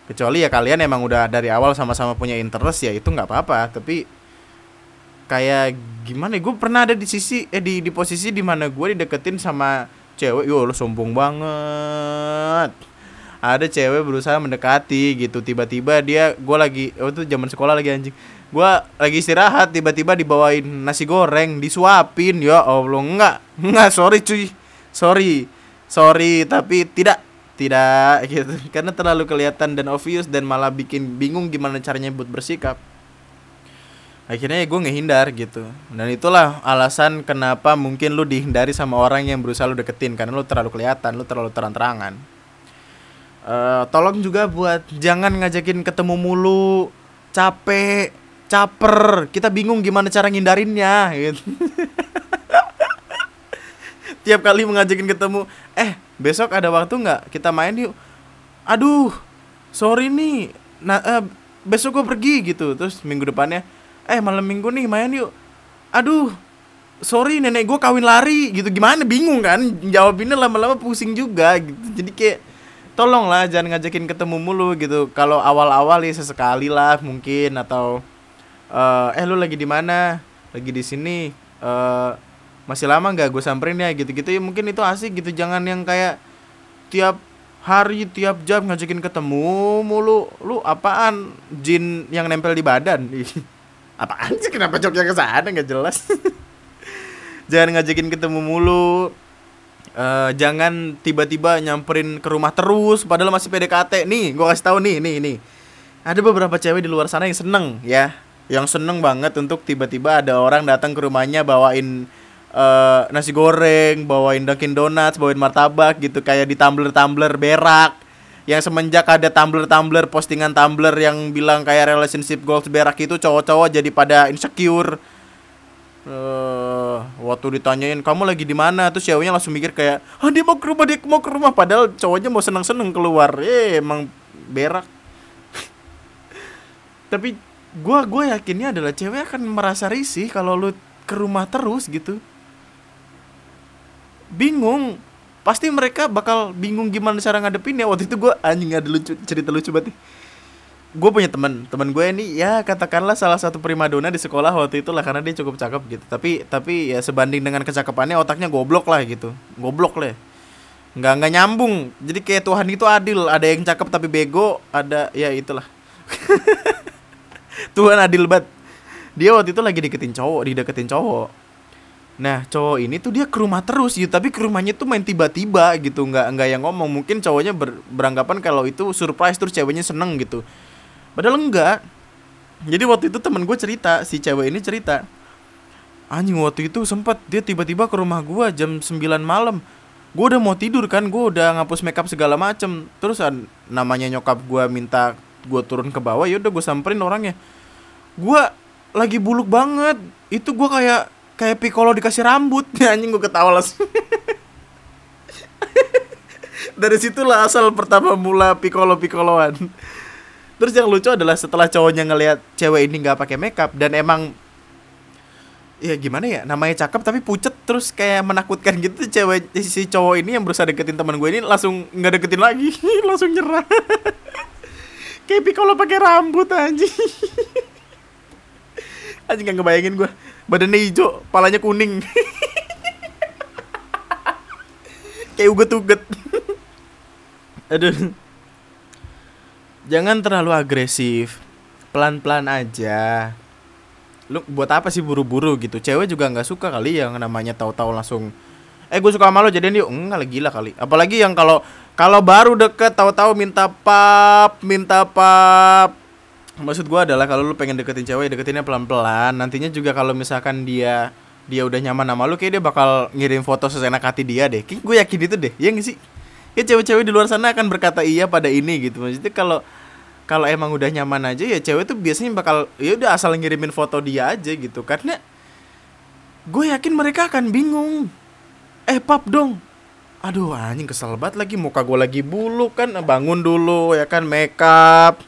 Kecuali ya kalian emang udah dari awal sama-sama punya interest ya itu nggak apa-apa. Tapi kayak gimana ya gue pernah ada di sisi eh di di posisi di mana gue dideketin sama cewek yo lo sombong banget. Ada cewek berusaha mendekati gitu. Tiba-tiba dia gue lagi oh itu zaman sekolah lagi anjing gua lagi istirahat tiba-tiba dibawain nasi goreng disuapin. Ya allah enggak. Enggak sorry cuy. Sorry. Sorry tapi tidak. Tidak (laughs) gitu. Karena terlalu kelihatan dan obvious dan malah bikin bingung gimana caranya buat bersikap. Akhirnya ya gue ngehindar gitu. Dan itulah alasan kenapa mungkin lu dihindari sama orang yang berusaha lu deketin. Karena lu terlalu kelihatan lu terlalu terang-terangan. Uh, tolong juga buat jangan ngajakin ketemu mulu capek caper. Kita bingung gimana cara ngindarinnya gitu. (laughs) Tiap kali mengajakin ketemu eh besok ada waktu nggak? Kita main yuk. Aduh sorry nih. Nah uh, besok gue pergi gitu. Terus minggu depannya eh malam minggu nih main yuk. Aduh sorry nenek gue kawin lari gitu. Gimana? Bingung kan? Jawabinnya lama-lama pusing juga gitu. Jadi kayak tolonglah jangan ngajakin ketemu mulu gitu. Kalau awal-awal ya sesekali lah mungkin atau uh, eh lu lagi di mana? Lagi di sini? Uh, masih lama nggak gue samperin ya? Gitu-gitu. Ya mungkin itu asik gitu. Jangan yang kayak tiap hari tiap jam ngajakin ketemu mulu. Lu apaan? Jin yang nempel di badan? (laughs) Apaan sih? Kenapa joknya ke sana? Nggak jelas. (laughs) Jangan ngajakin ketemu mulu. Uh, jangan tiba-tiba nyamperin ke rumah terus padahal masih PDKT nih gue kasih tahu nih nih nih. Ada beberapa cewek di luar sana yang seneng ya yang seneng banget untuk tiba-tiba ada orang datang ke rumahnya bawain uh, nasi goreng bawain Dunkin Donuts bawain martabak gitu kayak di tumbler tumbler berak. Yang semenjak ada tumbler-tumbler postingan tumbler yang bilang kayak relationship goals berak itu cowok-cowok jadi pada insecure. Uh, waktu ditanyain kamu lagi di mana? Tuh ceweknya langsung mikir kayak ah dia mau ke rumah dia mau ke rumah. Padahal cowoknya mau seneng seneng keluar. Eh emang berak. (laughs) Tapi gue gue yakinnya adalah cewek akan merasa risih kalau lu ke rumah terus gitu. Bingung. Pasti mereka bakal bingung gimana cara ngadepin ya waktu itu gue anjing ada lucu cerita lucu banget gue punya teman. Teman gue ini ya katakanlah salah satu primadona di sekolah waktu itu lah karena dia cukup cakep gitu. Tapi tapi ya sebanding dengan kecakapannya otaknya goblok lah gitu. Goblok lah nggak nggak nyambung. Jadi kayak Tuhan itu adil. Ada yang cakep tapi bego ada ya itulah (laughs) Tuhan adil banget dia waktu itu lagi deketin cowok dideketin cowok nah cowok ini tuh dia ke rumah terus gitu tapi ke rumahnya tuh main tiba-tiba gitu nggak nggak yang ngomong mungkin cowoknya ber, beranggapan kalau itu surprise terus ceweknya seneng gitu Padahal enggak. Jadi waktu itu temen gue cerita, si cewek ini cerita. Anjing waktu itu sempat dia tiba-tiba ke rumah gue jam 9 malam. Gue udah mau tidur kan, gue udah ngapus makeup segala macem. Terus namanya nyokap gue minta gue turun ke bawah, ya udah gue samperin orangnya. Gue lagi buluk banget. Itu gue kayak kayak Piccolo dikasih rambut. (laughs) Anjing gue ketawa langsung. (laughs) Dari situlah asal pertama mula Piccolo Piccoloan. Terus yang lucu adalah setelah cowoknya ngelihat cewek ini nggak pakai makeup dan emang ya gimana ya namanya cakep tapi pucet terus kayak menakutkan gitu cewek si cowok ini yang berusaha deketin teman gue ini langsung nggak deketin lagi (laughs) langsung nyerah kayak kalau pakai rambut anjing. Anjing nggak ngebayangin gue badannya hijau palanya kuning. Kayak uget-uget. Aduh. Jangan terlalu agresif. Pelan-pelan aja. Lu buat apa sih buru-buru gitu? Cewek juga nggak suka kali yang namanya tahu-tahu langsung eh gue suka sama lo jadian yuk. Enggak lagi gila kali. Apalagi yang kalau kalau baru deket tahu-tahu minta pap minta pap. Maksud gue adalah kalau lu pengen deketin cewek deketinnya pelan-pelan. Nantinya juga kalau misalkan dia dia udah nyaman sama lu kayak dia bakal ngirim foto sesenak hati dia deh. Kayak gue yakin itu deh ya gak sih? Ya cewek-cewek di luar sana akan berkata iya pada ini gitu. Maksudnya kalau kalau emang udah nyaman aja ya cewek tuh biasanya bakal ya udah asal ngirimin foto dia aja gitu. Karena gue yakin mereka akan bingung. Eh pap dong aduh anjing kesel banget lagi. Muka gue lagi bulu kan. Bangun dulu ya kan. Makeup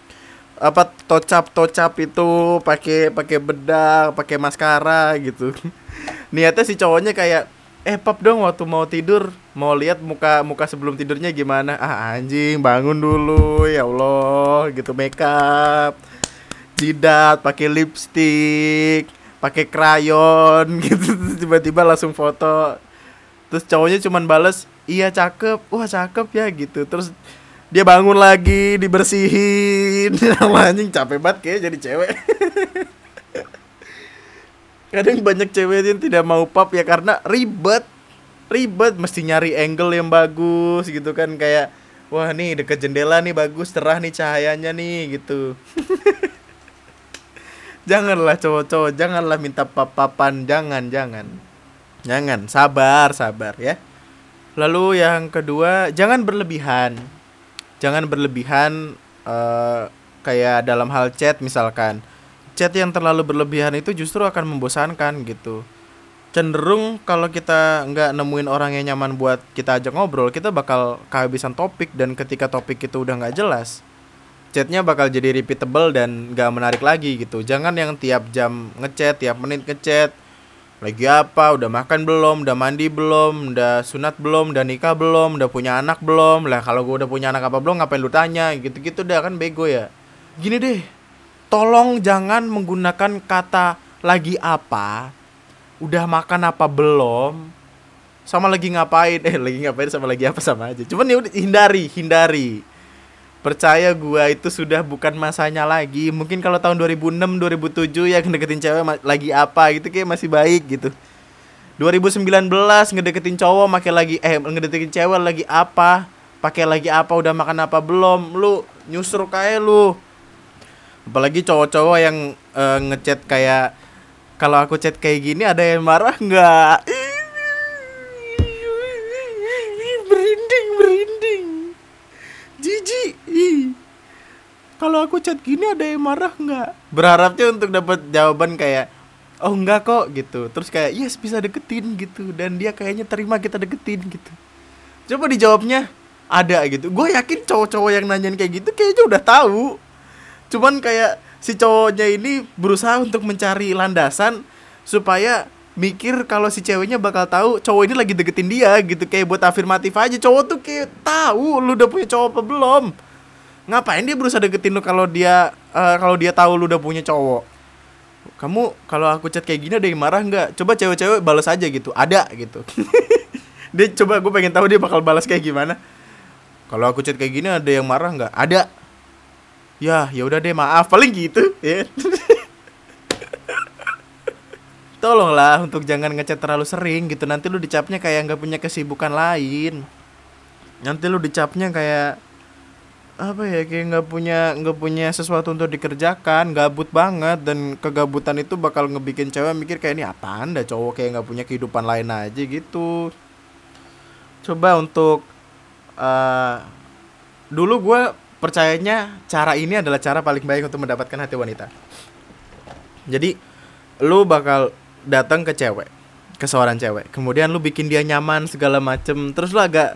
apa tocap tocap itu pakai pakai bedak pakai maskara gitu. (laughs) Niatnya si cowoknya kayak eh pap dong waktu mau tidur mau lihat muka muka sebelum tidurnya gimana? Ah anjing bangun dulu ya allah gitu. Makeup jidat pakai lipstick pakai krayon (laughs) gitu. Tiba-tiba langsung foto. Terus cowoknya cuman bales iya cakep. Wah cakep ya gitu. Terus dia bangun lagi dibersihin. (laughs) Anjing capek banget kayak jadi cewek. (laughs) Kadang banyak cewek yang tidak mau pap ya karena ribet. Ribet mesti nyari angle yang bagus gitu kan. Kayak wah nih deket jendela nih bagus cerah nih cahayanya nih gitu. (laughs) Janganlah cowok-cowok janganlah minta pap-papan. Jangan jangan. Jangan. Sabar sabar ya lalu yang kedua jangan berlebihan. Jangan berlebihan uh, kayak dalam hal chat misalkan. Chat yang terlalu berlebihan itu justru akan membosankan gitu. Cenderung kalau kita nggak nemuin orang yang nyaman buat kita ajak ngobrol kita bakal kehabisan topik dan ketika topik itu udah nggak jelas chatnya bakal jadi repeatable dan nggak menarik lagi gitu. Jangan yang tiap jam ngechat tiap menit ngechat lagi apa? Udah makan belum? Udah mandi belum? Udah sunat belum? Udah nikah belum? Udah punya anak belum? Lah kalau gue udah punya anak apa belum ngapain lu tanya? Gitu gitu udah kan bego ya. Gini deh tolong jangan menggunakan kata lagi apa udah makan apa belum sama lagi ngapain? (laughs) Eh lagi ngapain sama lagi apa sama aja. Cuman ya udah hindari hindari percaya gua itu sudah bukan masanya lagi. Mungkin kalau tahun 2006 2007 ya ngedeketin cewek lagi apa gitu kayak masih baik gitu. 2019 ngedeketin cowok makai lagi eh ngedeketin cewek lagi apa? Pakai lagi apa? Udah makan apa belum? Lu nyusur kayak lu. Apalagi cowok-cowok yang uh, ngechat kayak kalau aku chat kayak gini ada yang marah nggak kalau aku chat gini ada yang marah nggak? Berharapnya untuk dapat jawaban kayak oh enggak kok gitu. Terus kayak yes bisa deketin gitu. Dan dia kayaknya terima kita deketin gitu. Coba dijawabnya ada gitu. Gue yakin cowok-cowok yang nanyain kayak gitu kayaknya udah tahu. Cuman kayak si cowoknya ini berusaha untuk mencari landasan supaya mikir kalau si ceweknya bakal tahu cowok ini lagi deketin dia gitu. Kayak buat afirmatif aja. Cowok tuh kayak tahu lu udah punya cowok apa belum ngapain dia berusaha deketin lu kalau dia uh, kalau dia tahu lu udah punya cowok? Kamu kalau aku chat kayak gini ada yang marah nggak? Coba cewek-cewek balas aja gitu. Ada gitu. (laughs) Dia coba gue pengen tahu dia bakal balas kayak gimana. Kalau aku chat kayak gini ada yang marah nggak? Ada. Ya ya udah deh maaf. Paling gitu. (laughs) Ya. Tolonglah untuk jangan ngechat terlalu sering gitu. Nanti lu dicapnya kayak nggak punya kesibukan lain. Nanti lu dicapnya kayak apa ya kayak nggak punya nggak punya sesuatu untuk dikerjakan gabut banget dan kegabutan itu bakal ngebikin cewek mikir kayak ini apaan dah cowok kayak nggak punya kehidupan lain aja gitu. Coba untuk uh, dulu gue percayanya cara ini adalah cara paling baik untuk mendapatkan hati wanita. Jadi lu bakal datang ke cewek ke seorang cewek kemudian lu bikin dia nyaman segala macem terus lu agak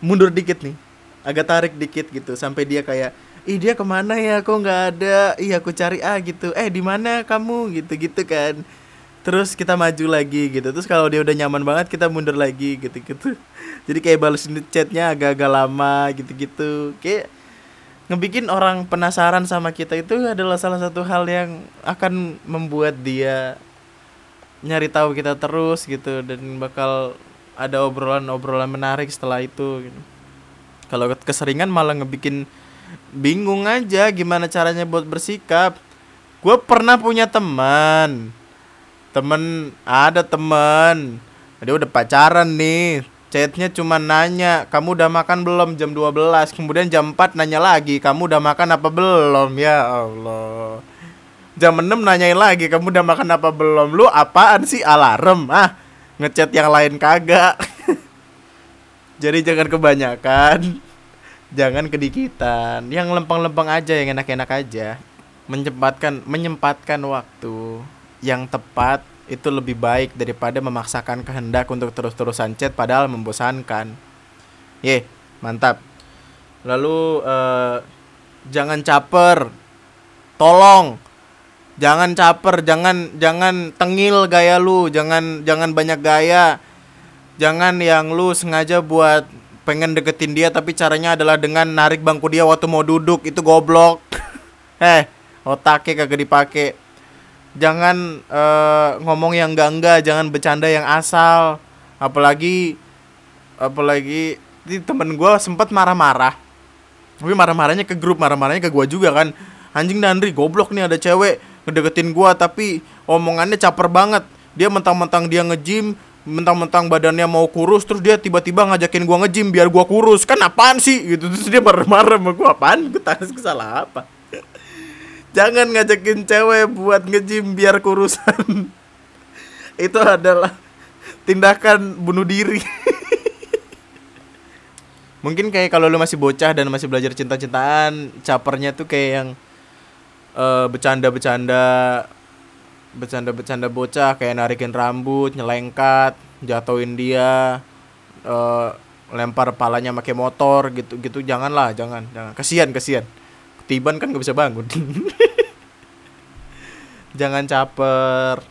mundur dikit nih agak tarik dikit gitu sampai dia kayak ih dia ke mana ya? Kok nggak ada? Iya aku cari ah gitu. Eh di mana kamu? Gitu gitu kan. Terus kita maju lagi gitu. Terus kalau dia udah nyaman banget kita mundur lagi gitu gitu (laughs) jadi kayak balas chatnya agak-agak lama gitu gitu kayak ngebikin orang penasaran sama kita itu adalah salah satu hal yang akan membuat dia nyari tahu kita terus gitu dan bakal ada obrolan-obrolan menarik setelah itu gitu kalau keseringan malah ngebikin bingung aja gimana caranya buat bersikap. Gue pernah punya teman. Temen ada temen. Dia udah pacaran nih. Chatnya cuma nanya kamu udah makan belum? Jam 12 kemudian jam 4 nanya lagi kamu udah makan apa belum? Ya Allah. Jam 6 nanyain lagi kamu udah makan apa belum? Lu apaan sih? Alarm. Ah ngechat yang lain kagak (laughs) jadi jangan kebanyakan. Jangan kedikitan. Yang lempeng-lempeng aja yang enak-enak aja. Menyempatkan menyempatkan waktu yang tepat itu lebih baik daripada memaksakan kehendak untuk terus-terusan chat padahal membosankan. Ye mantap. Lalu uh, jangan caper. Tolong. Jangan caper jangan jangan tengil gaya lu. Jangan jangan banyak gaya jangan yang lu sengaja buat pengen deketin dia tapi caranya adalah dengan narik bangku dia waktu mau duduk. Itu goblok. (laughs) Eh otaknya kagak dipakai jangan uh, ngomong yang enggak enggak jangan bercanda yang asal. Apalagi apalagi di temen gue sempet marah-marah. Tapi marah-marahnya ke grup marah-marahnya ke gue juga kan. Anjing Dandri goblok nih ada cewek ngedeketin gue tapi omongannya caper banget. Dia mentang-mentang dia ngejim mentang-mentang badannya mau kurus terus dia tiba-tiba ngajakin gua ngejim biar gua kurus. Kan apaan sih? Gitu terus dia marah-marah sama gua. Apaan? Gua tanya salah apa? (laughs) Jangan ngajakin cewek buat ngejim biar kurusan. (laughs) Itu adalah tindakan bunuh diri. (laughs) Mungkin kayak kalau lu masih bocah dan masih belajar cinta-cintaan capernya tuh kayak yang uh, bercanda-bercanda bercanda-bercanda bocah kayak narikin rambut, nyelengkat, jatuhin dia, uh, lempar palanya pakai motor gitu gitu. Janganlah jangan jangan. Kasihan kasihan. Ketiban kan gak bisa bangun. (laughs) Jangan caper.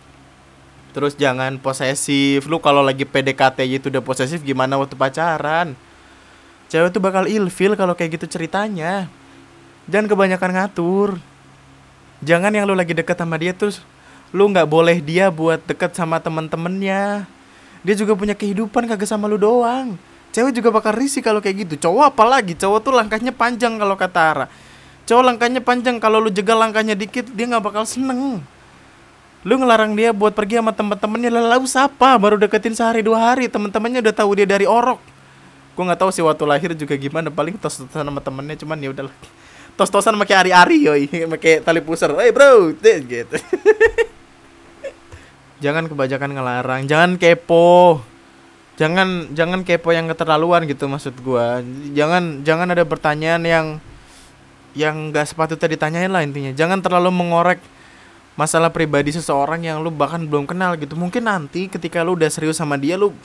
Terus jangan posesif. Lu kalau lagi PDKT itu udah posesif gimana waktu pacaran? Cewek tuh bakal ilfil kalau kayak gitu ceritanya. Jangan kebanyakan ngatur. Jangan yang lu lagi deket sama dia terus lu nggak boleh dia buat deket sama temen-temennya. Dia juga punya kehidupan kagak sama lu doang. Cewek juga bakal risih kalau kayak gitu. Cowok apalagi? Cowok tuh langkahnya panjang kalau kata Ara. Cowok langkahnya panjang. Kalau lu jegal langkahnya dikit dia nggak bakal seneng. Lu ngelarang dia buat pergi sama temen-temennya. Lalu siapa baru deketin sehari dua hari. Temen-temennya udah tahu dia dari orok. Gue nggak tahu sih waktu lahir juga gimana. Paling tos-tosan sama temennya cuman ya udahlah. Tos-tosan pakai ari-ari yoi. (laughs) Pakai tali pusar. Hey bro. (laughs) Gitu jangan kebanyakan ngelarang jangan kepo. Jangan jangan kepo yang keterlaluan gitu maksud gua. Jangan jangan ada pertanyaan yang yang nggak sepatutnya ditanyain lah intinya. Jangan terlalu mengorek masalah pribadi seseorang yang lu bahkan belum kenal gitu. Mungkin nanti ketika lu udah serius sama dia lu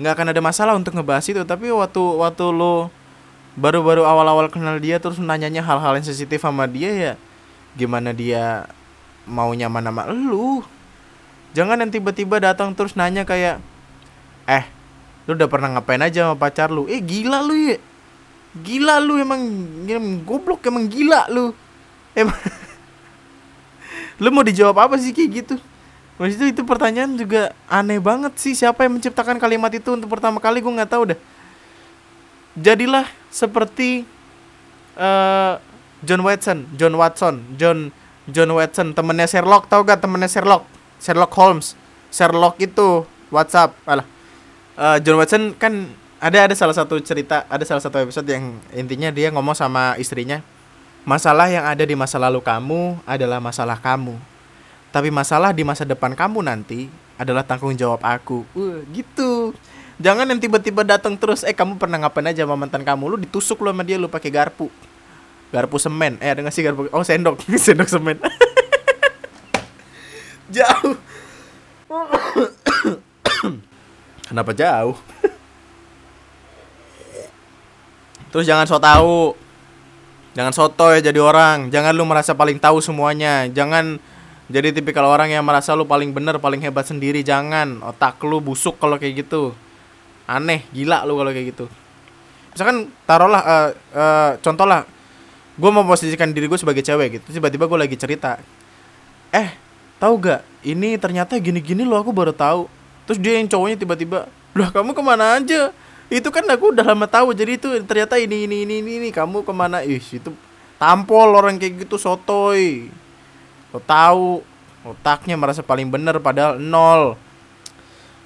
nggak akan ada masalah untuk ngebahas itu. Tapi waktu waktu lu baru-baru awal-awal kenal dia terus nanyanya hal-hal yang sensitif sama dia ya gimana dia mau nyaman sama lu jangan yang tiba-tiba datang terus nanya kayak eh lu udah pernah ngapain aja sama pacar lu? Eh gila lu ya gila lu emang, emang goblok emang gila lu. Emang (laughs) lu mau dijawab apa sih kayak gitu? Maksud itu itu pertanyaan juga aneh banget sih siapa yang menciptakan kalimat itu untuk pertama kali gue nggak tahu dah jadilah seperti uh, John Watson John Watson John John Watson temennya Sherlock tau gak temennya Sherlock Sherlock Holmes. Sherlock itu WhatsApp. Alah. Uh, John Watson kan ada ada salah satu cerita ada salah satu episode yang intinya dia ngomong sama istrinya masalah yang ada di masa lalu kamu adalah masalah kamu. Tapi masalah di masa depan kamu nanti adalah tanggung jawab aku. Uh, gitu. Jangan yang tiba-tiba datang terus eh kamu pernah ngapain aja sama mantan kamu? Lu ditusuk lu sama dia lu pakai garpu. Garpu semen. Eh ada nggak sih garpu? Oh sendok. (laughs) Sendok semen (laughs) jauh. Kenapa jauh? Terus jangan so tau jangan soto ya jadi orang. Jangan lu merasa paling tahu semuanya. Jangan jadi tipikal orang yang merasa lu paling bener paling hebat sendiri. Jangan. Otak lu busuk kalau kayak gitu. Aneh gila lu kalau kayak gitu. Misalkan taruhlah uh, uh, contoh lah gue mau posisikan diri gue sebagai cewek gitu. Tiba-tiba gue lagi cerita eh tahu gak? Ini ternyata gini-gini lo aku baru tahu. Terus dia yang cowoknya tiba-tiba lah kamu ke mana aja? Itu kan aku udah lama tahu jadi itu ternyata ini ini ini ini, ini. kamu ke mana? Ih itu tampol orang kayak gitu sotoy. Lo tahu otaknya merasa paling bener padahal nol.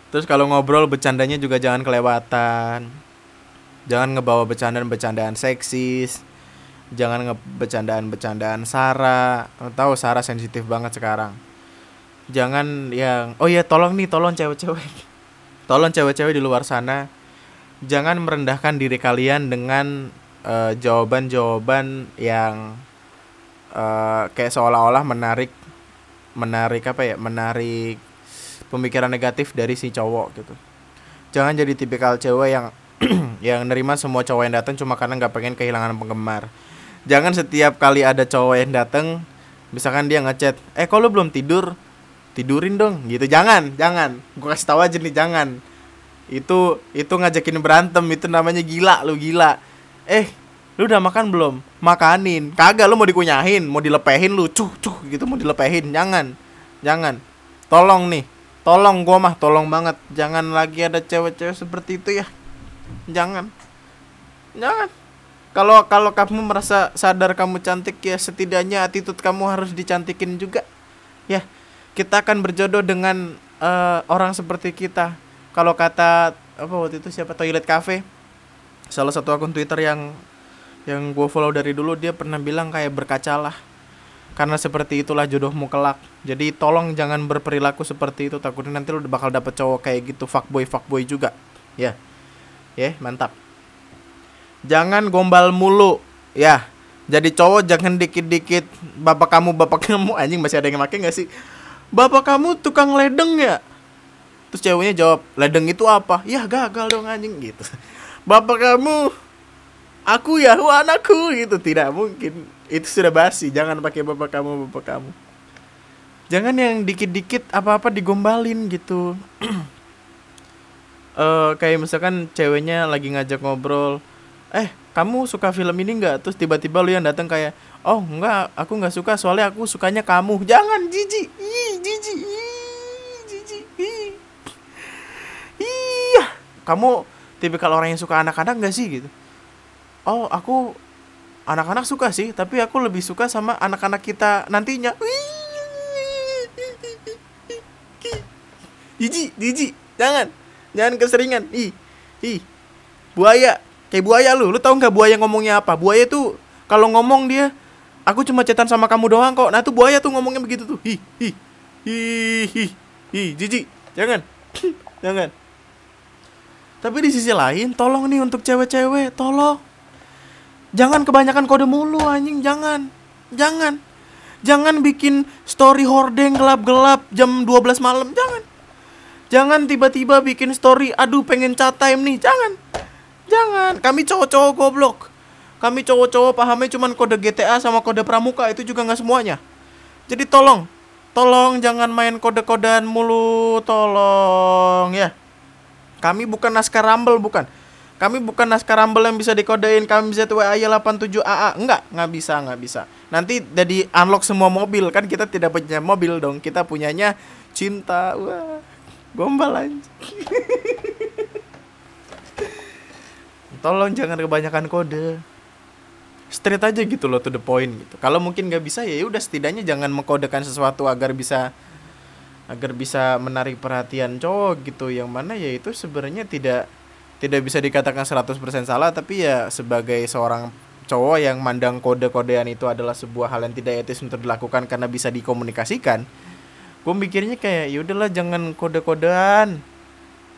Terus kalau ngobrol bercandanya juga jangan kelewatan. Jangan ngebawa bercandaan-bercandaan seksis. Jangan ngebecandaan-becandaan Sarah. Tahu Sarah sensitif banget sekarang jangan yang oh ya tolong nih tolong cewek-cewek. (laughs) Tolong cewek-cewek di luar sana. Jangan merendahkan diri kalian dengan uh, jawaban-jawaban yang uh, kayak seolah-olah menarik menarik apa ya menarik pemikiran negatif dari si cowok gitu. Jangan jadi tipikal cewek yang (clears throat) yang nerima semua cowok yang datang cuma karena nggak pengen kehilangan penggemar. Jangan setiap kali ada cowok yang datang misalkan dia ngechat eh kalau belum tidur tidurin dong gitu. Jangan jangan. Gue kasih tahu aja nih jangan. Itu itu ngajakin berantem itu namanya gila lu gila. Eh lu udah makan belum? Makanin. Kagak lu mau dikunyahin mau dilepehin lu. Cuh cuh gitu mau dilepehin. Jangan jangan. Tolong nih tolong gua mah tolong banget. Jangan lagi ada cewek-cewek seperti itu ya. Jangan. Jangan. Kalau kalau kamu merasa sadar kamu cantik ya setidaknya attitude kamu harus dicantikin juga ya kita akan berjodoh dengan uh, orang seperti kita. Kalau kata apa waktu itu siapa? Toilet Cafe, salah satu akun Twitter yang yang gue follow dari dulu dia pernah bilang kayak berkacalah. Karena seperti itulah jodohmu kelak. Jadi tolong jangan berperilaku seperti itu. Takutnya nanti lu bakal dapet cowok kayak gitu fuckboy fuckboy juga. Ya. Yeah. ya yeah, mantap. Jangan gombal mulu. Ya. Jadi cowok jangan dikit-dikit. Bapak kamu bapak kamu. (laughs) Anjing masih ada yang pakai nggak sih bapak kamu tukang ledeng ya? Terus ceweknya jawab ledeng itu apa? Ya gagal dong anjing gitu. (laughs) Bapak kamu aku ya anakku gitu. Tidak mungkin itu sudah basi jangan pakai bapak kamu bapak kamu. Jangan yang dikit-dikit apa-apa digombalin gitu. (clears throat) Eh kayak misalkan ceweknya lagi ngajak ngobrol eh kamu suka film ini nggak? Terus tiba-tiba lu yang datang kayak oh enggak aku nggak suka soalnya aku sukanya kamu. Jangan jijik ih jijik ih jijik iya. Kamu tipikal orang yang suka anak-anak nggak sih gitu? Oh aku anak-anak suka sih tapi aku lebih suka sama anak-anak kita nantinya. Jijik jijik jangan. Jangan keseringan. Ih ih. Buaya kayak buaya lu lu tahu nggak buaya ngomongnya apa? Buaya tuh kalau ngomong dia aku cuma cetan sama kamu doang kok. Nah tuh buaya tuh ngomongnya begitu tuh. Hi hi hi hi hi. Jijik jangan. (laughs) Jangan. Tapi di sisi lain tolong nih untuk cewek-cewek tolong. Jangan kebanyakan kode mulu anjing jangan. Jangan. Jangan bikin story hordeng gelap-gelap jam 12 malam jangan. Jangan tiba-tiba bikin story aduh pengen chat time nih jangan Jangan, kami cowok-cowok goblok. Kami cowok-cowok pahamnya cuman kode GTA sama kode pramuka itu juga nggak semuanya. Jadi tolong, tolong jangan main kode-kodean mulu, tolong ya. Kami bukan naskah Rumble bukan. Kami bukan naskah Rumble yang bisa dikodein, kami bisa tuh WA 87 AA. Enggak, nggak bisa, nggak bisa. Nanti jadi unlock semua mobil kan kita tidak punya mobil dong. Kita punyanya cinta. Wah, gombal aja. (laughs) tolong jangan kebanyakan kode. Straight aja gitu loh to the point gitu. Kalau mungkin nggak bisa ya udah setidaknya jangan mengkodekan sesuatu agar bisa agar bisa menarik perhatian cowok gitu. Yang mana ya itu sebenarnya tidak tidak bisa dikatakan 100% salah tapi ya sebagai seorang cowok yang mandang kode-kodean itu adalah sebuah hal yang tidak etis untuk dilakukan karena bisa dikomunikasikan gue mikirnya kayak ya udahlah jangan kode-kodean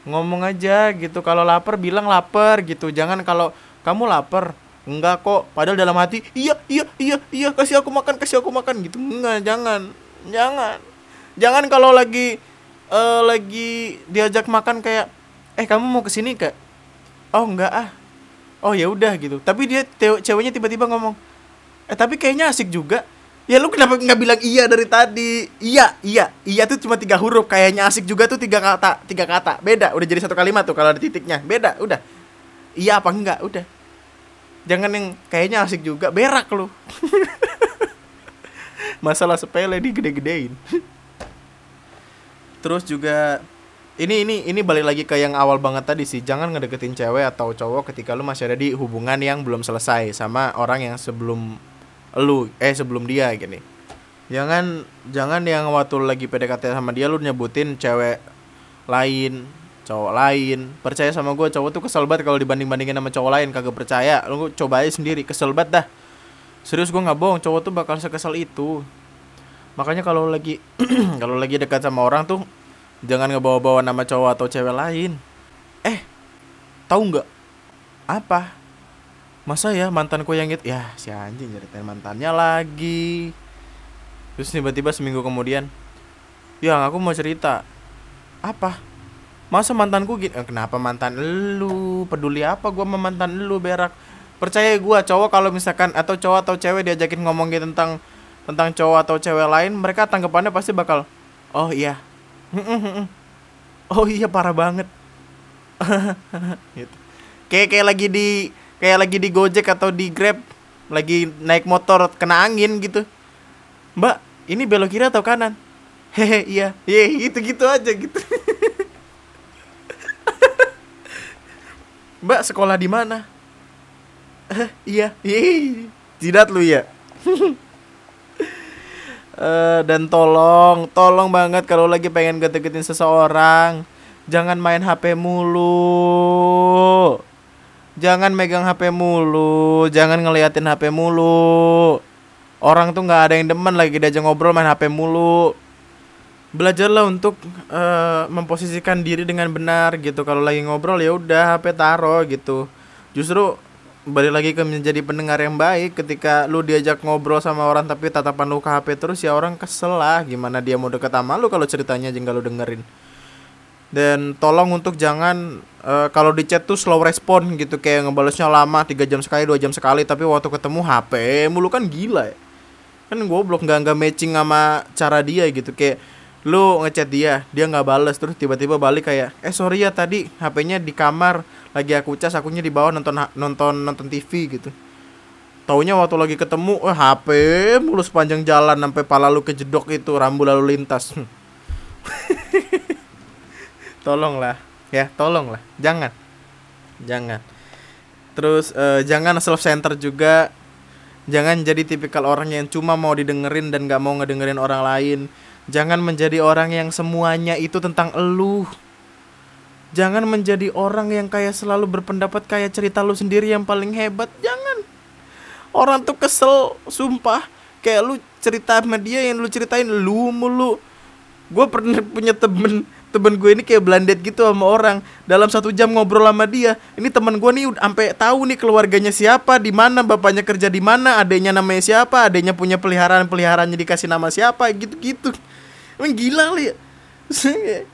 ngomong aja gitu kalau lapar bilang lapar gitu. Jangan kalau kamu lapar. Enggak kok padahal dalam hati iya iya iya iya kasih aku makan kasih aku makan. Gitu. Enggak jangan. Jangan. Jangan kalau lagi uh, lagi diajak makan kayak eh kamu mau ke sini kak oh enggak ah. Oh ya udah gitu. Tapi dia ceweknya tiba-tiba ngomong eh tapi kayaknya asik juga Ya lu kenapa nggak bilang iya dari tadi? Iya, iya, iya tuh cuma tiga huruf. Kayaknya asik juga tuh tiga kata, tiga kata. Beda, udah jadi satu kalimat tuh kalau ada titiknya. Beda, udah. Iya apa enggak? Udah. Jangan yang kayaknya asik juga, berak lu. (laughs) Masalah sepele digede-gedein. (laughs) Terus juga ini ini ini balik lagi ke yang awal banget tadi sih. Jangan ngedeketin cewek atau cowok ketika lu masih ada di hubungan yang belum selesai sama orang yang sebelum lu eh sebelum dia gini. Jangan jangan yang waktu lagi PDKT sama dia lu nyebutin cewek lain cowok lain. Percaya sama gue cowok tuh kesel banget kalau dibanding bandingin sama cowok lain kagak percaya. Lu coba aja sendiri kesel banget dah. Serius gue nggak bohong cowok tuh bakal sekesel itu. Makanya kalau lagi (clears throat) kalau lagi dekat sama orang tuh jangan ngebawa-bawa nama cowok atau cewek lain. Eh tahu nggak? Apa masa ya mantanku yang gitu? Ya si anjing ceritain mantannya lagi. Terus tiba-tiba seminggu kemudian ya aku mau cerita. Apa? Masa mantanku gitu eh, kenapa mantan lu? Peduli apa gua sama mantan lu berak? Percaya gua cowok kalau misalkan atau cowok atau cewek diajakin ngomongin tentang tentang cowok atau cewek lain mereka tanggapannya pasti bakal oh iya. Oh iya parah banget. (laughs) Gitu. Kayak kayak lagi di kayak lagi di Gojek atau di Grab lagi naik motor kena angin gitu. Mbak ini belok kiri atau kanan? Hehe iya. Iya gitu gitu aja gitu. Mbak sekolah di mana? Iya. Iya jidat lu ya uh, dan tolong tolong banget kalau lagi pengen deketin seseorang jangan main HP mulu jangan megang HP mulu, jangan ngeliatin HP mulu. Orang tuh nggak ada yang demen lagi diajak ngobrol main HP mulu. Belajarlah untuk uh, memposisikan diri dengan benar gitu. Kalau lagi ngobrol ya udah HP taro gitu. Justru balik lagi ke menjadi pendengar yang baik ketika lu diajak ngobrol sama orang tapi tatapan lu ke HP terus ya orang kesel lah gimana dia mau deket sama lu kalau ceritanya aja lu dengerin dan tolong untuk jangan uh, kalau di chat tuh slow respon gitu kayak ngebalesnya lama tiga jam sekali dua jam sekali tapi waktu ketemu HP mulu kan gila ya. Kan goblok nggak nggak matching sama cara dia gitu. Kayak lu ngechat dia dia nggak bales terus tiba-tiba balik kayak eh sorry ya tadi HP-nya di kamar lagi aku cas akunya di bawah nonton nonton nonton TV gitu. Taunya waktu lagi ketemu eh HP mulus sepanjang jalan sampai pala lu kejedok itu rambu lalu lintas (laughs) (laughs) tolonglah. Ya tolonglah. Jangan. Jangan. Terus uh, jangan self center juga. Jangan jadi tipikal orang yang cuma mau didengerin dan gak mau ngedengerin orang lain. Jangan menjadi orang yang semuanya itu tentang elu. Jangan menjadi orang yang kayak selalu berpendapat kayak cerita lu sendiri yang paling hebat. Jangan. Orang tuh kesel sumpah. Kayak lu cerita sama dia yang lu ceritain lu mulu. Gue pernah punya temen temen gue ini kayak blandet gitu sama orang. Dalam satu jam ngobrol sama dia ini temen gue nih sampai tahu nih keluarganya siapa di mana bapaknya kerja di mana adanya namanya siapa adanya punya peliharaan peliharaannya dikasih nama siapa gitu gitu emang gila li. (laughs)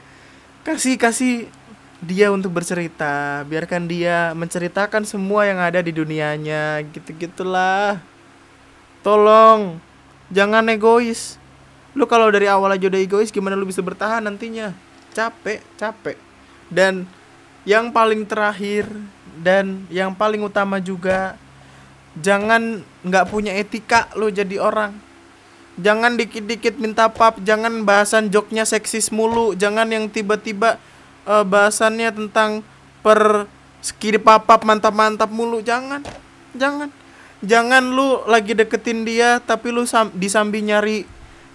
Kasih kasih dia untuk bercerita. Biarkan dia menceritakan semua yang ada di dunianya gitu gitulah tolong jangan egois. Lu kalau dari awal aja udah egois gimana lu bisa bertahan nantinya capek capek. Dan yang paling terakhir dan yang paling utama juga jangan nggak punya etika lo jadi orang. Jangan dikit-dikit minta pap jangan bahasan joknya seksis mulu jangan yang tiba-tiba uh, bahasannya tentang per skiri papap mantap-mantap mulu jangan jangan. Jangan lu lagi deketin dia tapi lu sam disambi nyari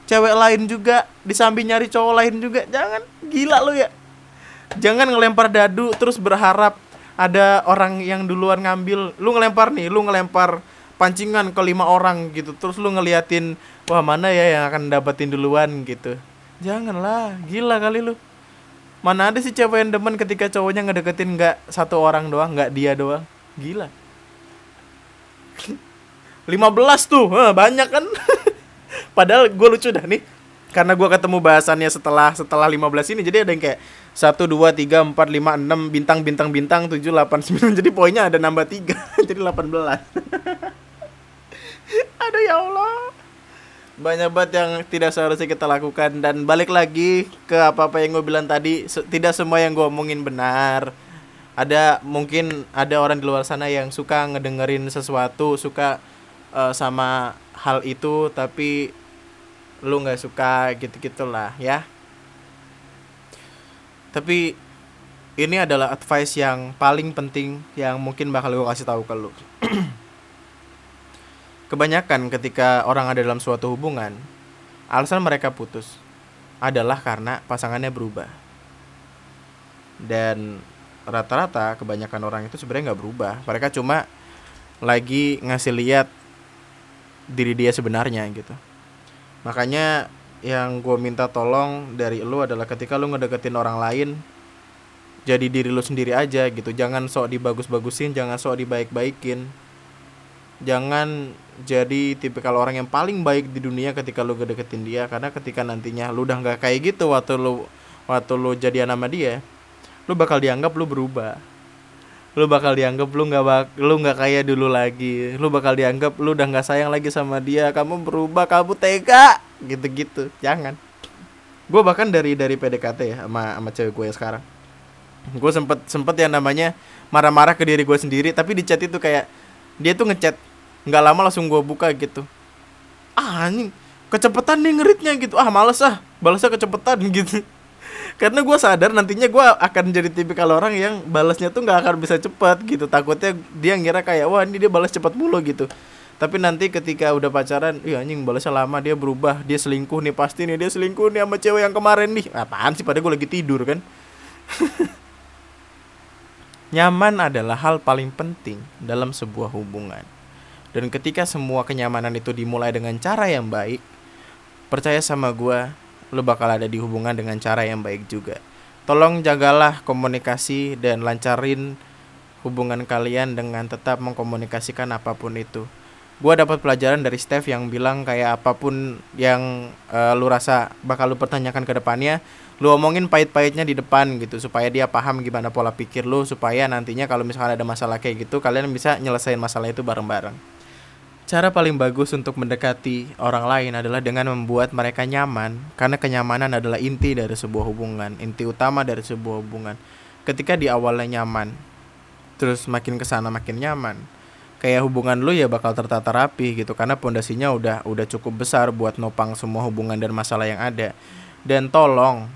cewek lain juga disambi nyari cowok lain juga. Jangan gila lu ya. Jangan ngelempar dadu terus berharap ada orang yang duluan ngambil. Lu ngelempar nih lu ngelempar pancingan ke lima orang gitu. Terus lu ngeliatin wah mana ya yang akan dapetin duluan gitu. Janganlah gila kali lu. Mana ada sih cewek yang demen ketika cowoknya ngedeketin nggak satu orang doang nggak dia doang. Gila. (laughs) 15 tuh banyak kan (laughs) Padahal gue lucu dah nih karena gue ketemu bahasannya setelah setelah 15 ini jadi ada yang kayak satu dua tiga empat lima enam bintang bintang bintang tujuh delapan (laughs) sembilan jadi poinnya ada nambah tiga (laughs) jadi 18 (laughs) aduh ya Allah. Banyak banget yang tidak seharusnya kita lakukan dan balik lagi ke apa apa yang gue bilang tadi tidak semua yang gue omongin benar. Ada mungkin ada orang di luar sana yang suka ngedengerin sesuatu suka uh, sama hal itu tapi lu nggak suka gitu gitulah ya. Tapi ini adalah advice yang paling penting yang mungkin bakal gue kasih tahu ke lu. (clears throat) Kebanyakan ketika orang ada dalam suatu hubungan alasan mereka putus adalah karena pasangannya berubah. Dan rata-rata kebanyakan orang itu sebenarnya nggak berubah. Mereka cuma lagi ngasih lihat diri dia sebenarnya gitu. Makanya yang gue minta tolong dari lu adalah ketika lu ngedeketin orang lain jadi diri lu sendiri aja gitu. Jangan sok dibagus-bagusin jangan sok dibaik-baikin. Jangan jadi tipikal orang yang paling baik di dunia ketika lu ngedeketin dia karena ketika nantinya lu udah nggak kayak gitu waktu lu waktu lu jadian sama dia lu bakal dianggap lu berubah lu bakal dianggap lu nggak bak lu nggak kayak dulu lagi. Lu bakal dianggap lu udah nggak sayang lagi sama dia. Kamu berubah kamu tega. Gitu-gitu. Jangan. Gue bahkan dari dari PDKT ya sama sama cewek gue ya sekarang. Gue sempet sempet yang namanya marah-marah ke diri gue sendiri. Tapi di chat itu kayak dia tuh ngechat nggak lama langsung gue buka gitu. Ah anjing. Kecepetan nih ngeritnya gitu. Ah males ah. Balasnya kecepetan (laughs) gitu karena gue sadar nantinya gue akan jadi tipikal orang yang balasnya tuh nggak akan bisa cepat gitu. Takutnya dia ngira kayak wah ini dia balas cepat mulu gitu. Tapi nanti ketika udah pacaran iya anjing balasnya lama dia berubah dia selingkuh nih pasti nih dia selingkuh nih sama cewek yang kemarin nih. Apaan sih pada gue lagi tidur kan? (laughs) Nyaman adalah hal paling penting dalam sebuah hubungan. Dan ketika semua kenyamanan itu dimulai dengan cara yang baik percaya sama gue lo bakal ada di hubungan dengan cara yang baik juga. Tolong jagalah komunikasi dan lancarin hubungan kalian dengan tetap mengkomunikasikan apa pun itu. Gua dapat pelajaran dari Steph yang bilang kayak apa pun yang uh, lu rasa bakal lu pertanyakan ke depannya, lu omongin pahit-pahitnya di depan gitu supaya dia paham gimana pola pikir lu supaya nantinya kalau misalkan ada masalah kayak gitu kalian bisa nyelesain masalah itu bareng-bareng. Cara paling bagus untuk mendekati orang lain adalah dengan membuat mereka nyaman, karena kenyamanan adalah inti dari sebuah hubungan, inti utama dari sebuah hubungan. Ketika di awalnya nyaman, terus makin ke sana makin nyaman, kayak hubungan lu ya bakal tertata rapi gitu, karena pondasinya udah udah cukup besar buat nopang semua hubungan dan masalah yang ada. Dan tolong,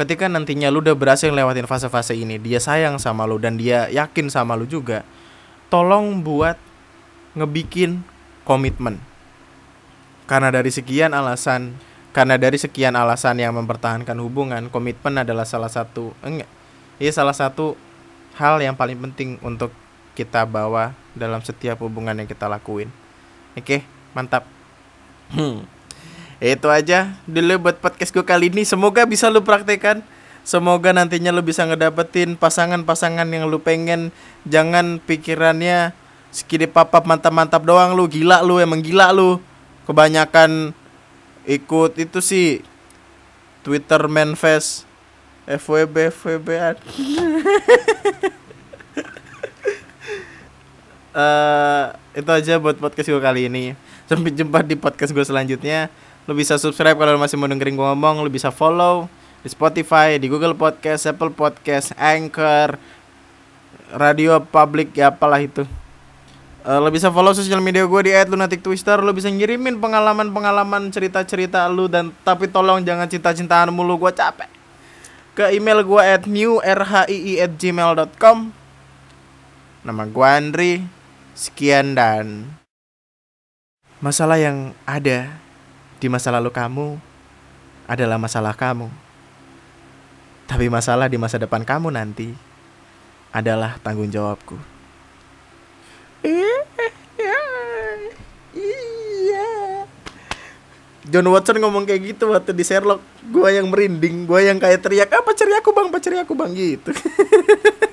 ketika nantinya lu udah berhasil lewatin fase-fase ini, dia sayang sama lu dan dia yakin sama lu juga, tolong buat ngebikin komitmen. Karena dari sekian alasan, karena dari sekian alasan yang mempertahankan hubungan, komitmen adalah salah satu enggak. Iya salah satu hal yang paling penting untuk kita bawa dalam setiap hubungan yang kita lakuin. Oke, mantap. Hmm. Itu aja dulu buat podcast gue kali ini. Semoga bisa lu praktekkan. Semoga nantinya lu bisa ngedapetin pasangan-pasangan yang lu pengen. Jangan pikirannya Skidi papap mantap-mantap doang lu. Gila lu emang gila lu. Kebanyakan ikut itu sih Twitter manifest FWB FWB uh, (laughs) itu aja buat podcast gue kali ini. Sampai jumpa di podcast gue selanjutnya. Lu bisa subscribe kalau masih mau dengerin gue ngomong. Lu bisa follow di Spotify di Google Podcast Apple Podcast Anchor radio public ya apalah itu Uh, lo bisa follow sosial media gue di @lunatic_twister. Lo bisa ngirimin pengalaman-pengalaman cerita-cerita lu dan tapi tolong jangan cinta-cintaan mulu gue capek. Ke email gue at newrhii@gmail.com. Nama gue Andri. Sekian dan masalah yang ada di masa lalu kamu adalah masalah kamu. Tapi masalah di masa depan kamu nanti adalah tanggung jawabku. Iya. John Watson ngomong kayak gitu waktu di Sherlock. Gua yang merinding, gua yang kayak teriak, "Apa ceri aku, Bang? Apa ceri aku, Bang?" gitu. (laughs)